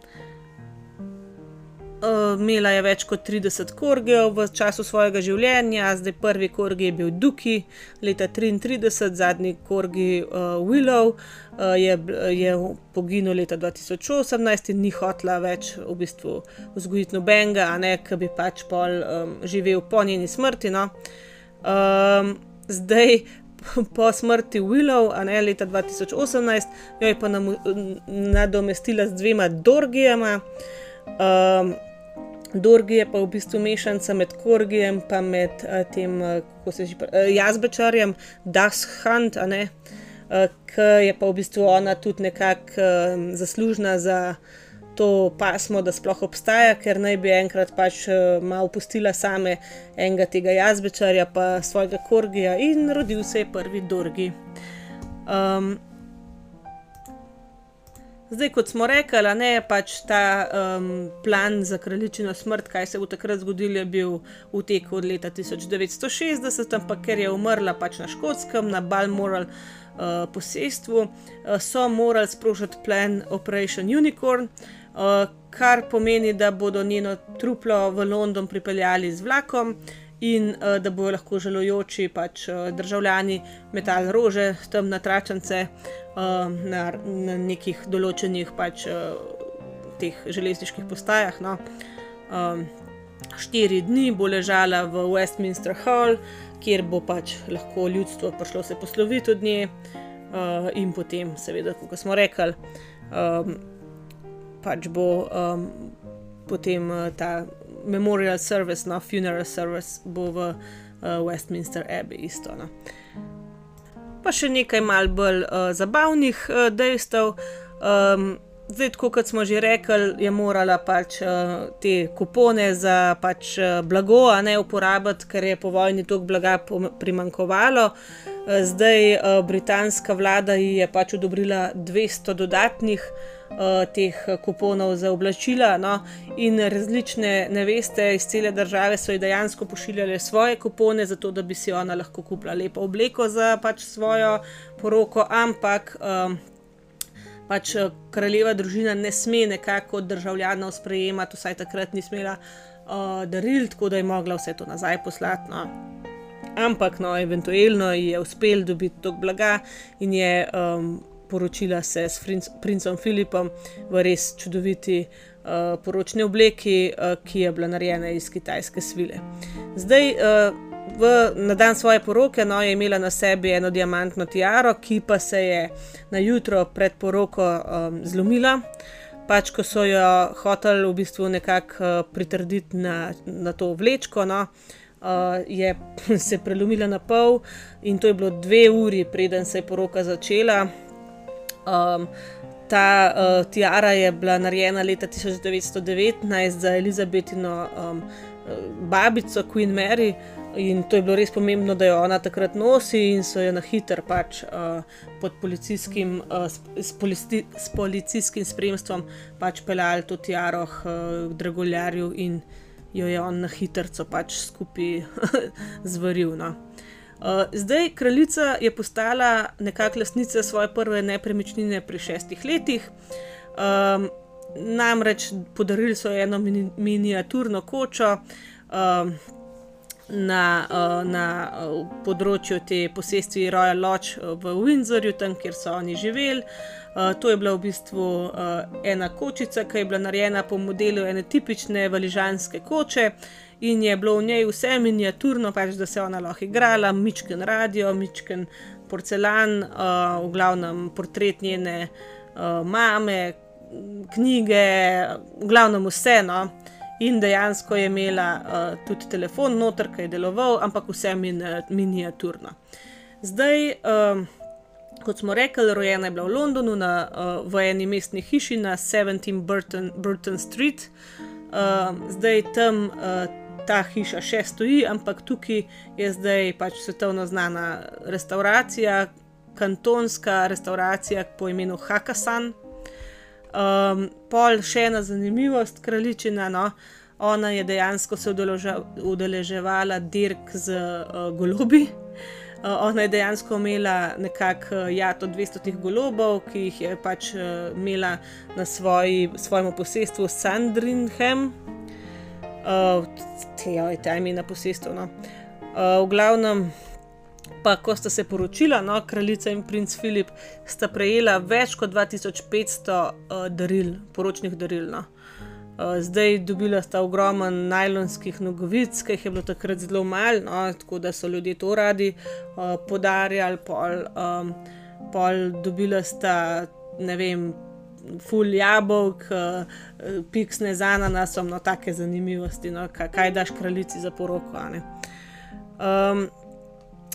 Uh, imela je več kot 30 korgev v času svojega življenja, zdaj prvi korgi je bil Duki, leta 33, zadnji korgi uh, Willow uh, je, je poginil leta 2018 in ni hotla več v bistvu vzgojiti nobenega, a ne, ki bi pač pol um, živel po njeni smrti. No. Um, zdaj. Po smrti Willow, a ne leta 2018, jo je pa nadomestila z dvema Dorgijama. Um, Dorgi je pa v bistvu mešanica med Korgijem in med uh, tem, uh, kako se že pravi, uh, jazbečarjem, Dashunt, uh, ki je pa v bistvu ona tudi nekako uh, zaslužna za to pasmo, da sploh obstaja, ker naj bi enkrat pač uh, malo pustila same enega tega jazbečarja, pa svojega Korgija in rodil se je prvi Dorgi. Um, Zdaj, kot smo rekli, ne pač ta um, plan za kraljičino smrt, kaj se bo takrat zgodilo, je bil v teku od leta 1960, ampak ker je umrla pač na škotskem, na Balmoral uh, posestvu, uh, so morali sprožiti plan Operation Unicorn, uh, kar pomeni, da bodo njeno truplo v London pripeljali z vlakom. In uh, da bodo lahko želujoči pač, uh, državljani metali rože, tam na tračance, uh, na, na nekih določenih pač, uh, teh železniških postajah. No. Um, štiri dni bo ležala v Westminster Hall, kjer bo pač lahko ljudstvo prišlo se posloviti od nje, uh, in potem, seveda, kot smo rekli, um, pač bo um, potem uh, ta memorial service, no, funeral service, bo v uh, Westminster Abbey isto. No pa še nekaj mal bolj uh, zabavnih uh, dejstev. Um, zdaj, kot smo že rekli, je morala pač uh, te kupone za pač, uh, blago, ne uporabiti, ker je po vojni toliko blaga primankovalo. Zdaj uh, britanska vlada ji je pač odobrila 200 dodatnih uh, teh kuponov za oblačila. No? In različne neveste iz cele države so ji dejansko pošiljale svoje kupone, zato da bi si ona lahko kupila lepo obleko za pač svojo poroko, ampak. Um, Pač kraljeva družina ne sme nekako državljanov sprejemati, vsaj takrat ni smela uh, daril, tako da je mogla vse to nazaj poslati. No. Ampak, no, eventualno je uspel dobiti to blaga in je um, poročila se s princem Filipom v res čudoviti uh, poročni obleki, uh, ki je bila narejena iz kitajske svile. Zdaj, uh, v, na dan svoje poroke, no, je imela na sebi eno diamantno tiaro, ki pa se je na jutro pred poroko um, zlomila. pač ko so jo hoteli v bistvu nekako uh, pritrditi na, na to vlečko. No, uh, je se prelomila na pol in to je bilo dve uri, preden se je poroka začela. Um, ta uh, tiara je bila narejena leta 1919 za Elizabetino um, babico Queen Mary. In to je bilo res pomembno, da jo ona takrat nosi, in so jo na hiter pač uh, pod policijskim, uh, s, polici, s policijskim spremstvom pač peljali to tiaro uh, Dragoljarju in jo je on na hitro pač skupaj zvaril. No. Uh, zdaj, kraljica je postala nekakšna lasnica svoje prve nepremičnine pri šestih letih. Um, namreč podarili so eno mini, miniaturno kočo. Um, na, uh, na uh, področju te posestvi Royal Lodge uh, v Windsorju, tam kjer so oni živeli. Uh, to je bila v bistvu uh, ena kočica, ki je bila narejena po modelu ene tipične valižanske koče. In je bilo v njej vse miniaturno, pač da se je ona lahko igrala, mičken radio, mičken porcelan, uh, v glavnem portret njene uh, mame, knjige, v glavnem vseeno in dejansko je imela uh, tudi telefon noter, ki je deloval, ampak vse min, miniaturno. Zdaj, um, kot smo rekli, rojena je bila v Londonu na, uh, v eni mestni hiši na 17 Burton, Burton Street. Uh, zdaj tam uh, ta hiša še stoji, ampak tukaj je zdaj pač svetovno znana restauracija, kantonska restauracija po imenu Hakasan. Um, pol še ena zanimivost, kraljičina. No? Ona je dejansko se udeleževala dirk z uh, golobi. Uh, ona je dejansko imela nekako uh, jato 200 golobov, ki jih je pač uh, imela na svoji, svojem posestvu Sandringham, uh, te je ta imena posestvu. No? Uh, v glavnem pa ko sta se poročila, no, kraljica in princ Filip, sta prejela več kot 2500 uh, daril, poročnih daril. No. Uh, zdaj dobila sta ogromen najlonskih nogovic, ki jih je bilo takrat zelo malo, no, tako da so ljudje to radi uh, podarjali. Pol, um, pol dobila sta, ne vem, ful jabolk, uh, piksne z ananasom, no, take zanimivosti, no, kaj, kaj daš kraljici za poroko. Um,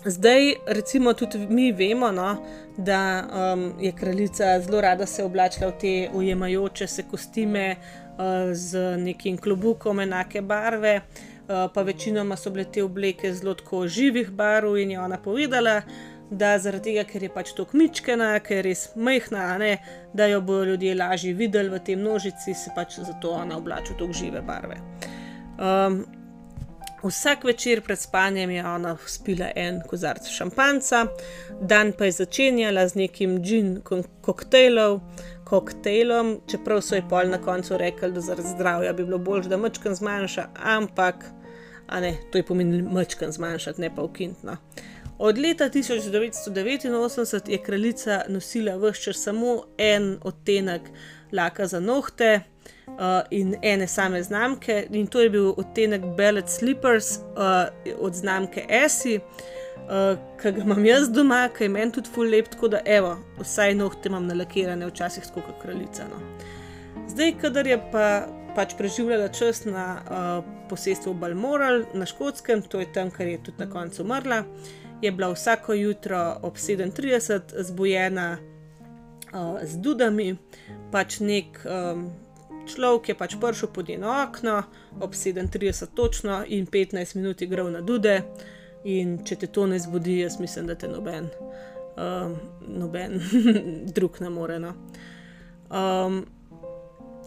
Zdaj, recimo, tudi mi vemo, no, da um, je kraljica zelo rada se oblačila v te ujemajoče se kostime uh, z nekim klobukom enake barve, uh, pa večinoma so bile te obleke zelo tako živih barv in je ona povedala, da zaradi tega, ker je pač to kmičkena, ker je res majhna, ne, da jo bodo ljudje lažje videli v tej množici, se pač zato ona oblača v tako žive barve. Um, Vsak večer pred spanjem je ona spila en kozarc šampanca, dan pa je začenjala z nekim džin koktejlom, koktejlom, čeprav so ji pol na koncu rekli, da zaradi zdravja bi bilo bolje, da mačkan zmanjša, ampak, a ne, to je pomenilo mačkan zmanjšati, ne pa ukintno. Od leta 1989 je kraljica nosila vse čas samo en odtenek laka za nohte uh, in ene same znamke, in to je bil odtenek Bellet Slippers uh, od znamke Essie, uh, ki ga imam jaz doma, ki je meni tudi full lep, tako da evo, vsaj nohte imam nalakirane, včasih kot kraljica. No. Zdaj, kadar je pa. Pač preživljala čas na uh, posestvu Balmoral na Škotskem, to je tam, kjer je tudi na koncu umrla, je bila vsako jutro ob 37 zbujena uh, z dudami, pač nek um, človek je pač prišel pod njeno okno ob 37 točno in 15 minut igral na dude. In če te to ne zbudi, jaz mislim, da te noben, um, noben drug ne more. No. Um,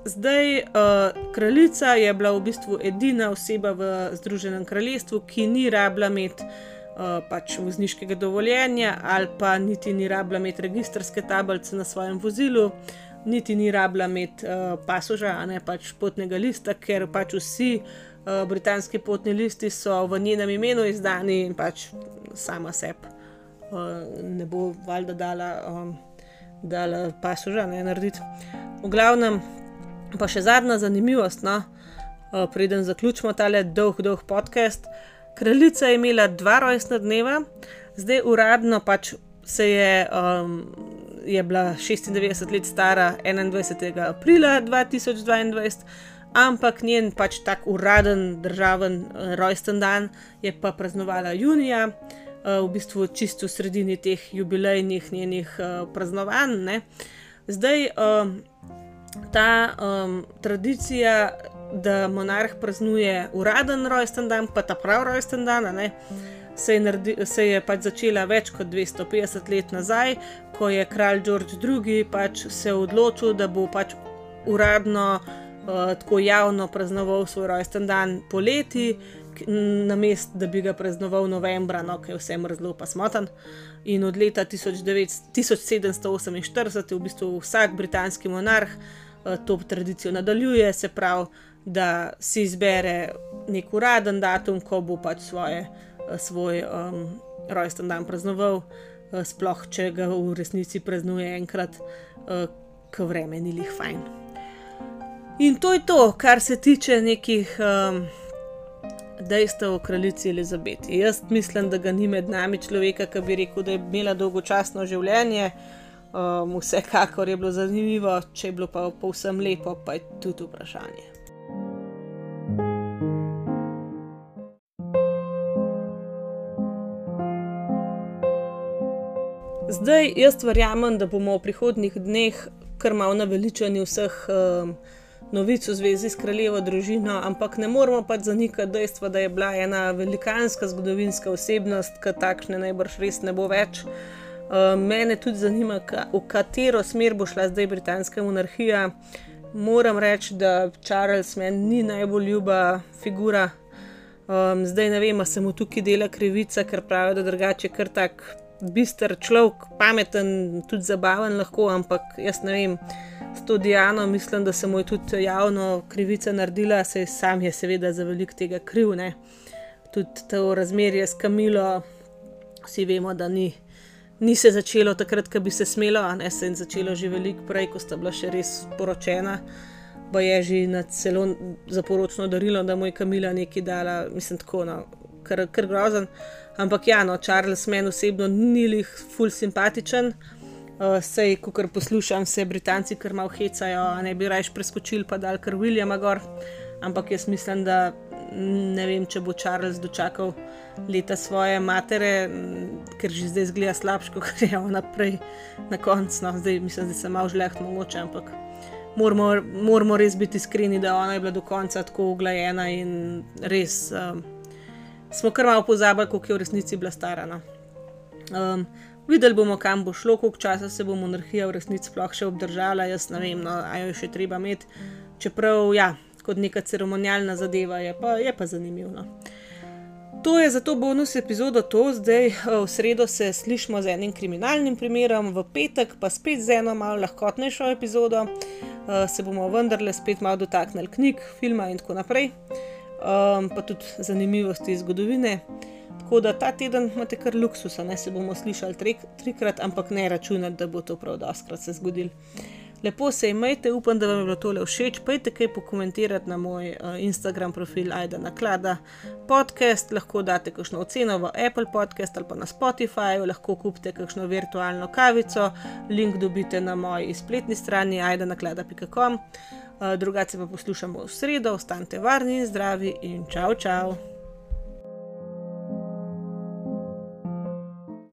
zdaj, uh, kraljica je bila v bistvu edina oseba v Združenem kraljestvu, ki ni rabila imeti uh, pač vozniškega dovoljenja ali pa niti ni rabila imeti registrske tablice na svojem vozilu niti ni rabila imeti uh, pasoža, ne pač potnega lista, ker pač vsi uh, britanski potni listi so v njenem imenu izdani in pač sama sebi uh, ne bo valjda dala, um, dala pasoža, ne narediti. V glavnem, pa še zadnja zanimivost, no, uh, preden zaključimo tale dolg, dolg podcast. Kraljica je imela dva rojstna dneva, zdaj uradno pač se je um, je bila 96 let stara 21. aprila 2022, ampak njen pač tak uraden državen uh, rojsten dan je pa praznovala junija, uh, v bistvu čisto v sredini teh jubilejnih njenih uh, praznovanj. Ne. Zdaj uh, ta um, tradicija. Da monarh praznuje uraden rojsten dan, pa ta pravi rojsten dan, ne, se je, naredi, se je pač začela več kot 250 let nazaj, ko je kralj George II. Pač se odločil, da bo pač uradno uh, tako javno praznoval svoj rojsten dan poleti, na mest, da bi ga praznoval novembra, no, ker je vse mrzlo pa smotan. In od leta 19, 1748 v bistvu vsak britanski monarh uh, to tradicijo nadaljuje, se pravi, da si izbere nek uraden datum, ko bo pač svoje svoj um, rojsten dan praznoval, uh, sploh če ga v resnici praznuje enkrat, uh, ko vreme ni lih fajn. In to je to, kar se tiče nekih um, dejstev o kraljici Elizabeti. Jaz mislim, da ga ni med nami človeka, ki bi rekel, da je imela dolgočasno življenje. Um, vsekakor je bilo zanimivo, če je bilo pa povsem lepo, pa je tudi vprašanje. Zdaj, jaz verjamem, da bomo v prihodnih dneh kar malo naveličani vseh um, novic v zvezi s kraljevo družino, ampak ne moramo pa zanikati dejstva, da je bila ena velikanska zgodovinska osebnost, ki takšne najbrž res ne bo več. Um, mene tudi zanima, ka, v katero smer bo šla zdaj britanska monarhija. Moram reči, da Charles meni ni najbolj ljuba figura. Um, zdaj ne vem, ali se mu tukaj dela krivica, ker pravijo, da drugače kar tak bistr človek, pameten, tudi zabaven lahko, ampak jaz ne vem. S to Diano mislim, da se mu je tudi javno krivica naredila, saj sam je seveda za velik tega kriv. Ne? Tudi to razmerje s Kamilo, vsi vemo, da ni, ni se začelo takrat, ko bi se smelo, a ne se je začelo že veliko prej, ko sta bila še res poročena. Pa je že na celo zaporočno darilo, da mu je Kamila nekaj dala, mislim, tako, no, kar, kar grozen. Ampak ja, no, Charles meni osebno ni lih ful simpatičen. Uh, sej, ko kar poslušam, se Britanci kar malo hecajo, ne bi rajš preskočili pa dal kar Williama gor. Ampak jaz mislim, da ne vem, če bo Charles dočakal leta svoje matere, ker že zdaj zgleda slabše, kot je ona prej na koncu. No, zdaj mislim, da se malo žleht mogoče, ampak moramo, moramo res biti iskreni, da ona je bila do konca tako uglajena in res. Um, smo kar malo pozabili, koliko je v resnici bila stara. No. Um, videli bomo, kam bo šlo, koliko časa se bo monarhija v resnici sploh še obdržala. Jaz ne vem, no, aj jo še treba imeti. Čeprav, ja, kot neka ceremonialna zadeva je pa, je pa zanimivo. No. To je za to bonus epizodo, to zdaj v sredo se slišmo z enim kriminalnim primerom, v petek pa spet z eno malo lahkotnejšo epizodo, uh, se bomo vendarle spet malo dotaknili knjig, filma in tako naprej um, pa tudi zanimivosti iz zgodovine. Tako da ta teden imate kar luksus, ne se bomo slišali tri, trikrat, ampak ne računati, da bo to prav doskrat se zgodil. Lepo se imejte, upam, da vam je bilo tole všeč. Pejte kaj pokomentirati na moj uh, Instagram profil Aida Naklada podcast, lahko date kakšno oceno v Apple podcast ali pa na Spotify, lahko kupite kakšno virtualno kavico, link dobite na moji spletni strani aidanaklada.com. Uh, drugače pa poslušamo v sredo, ostanite varni in zdravi in čau, čau!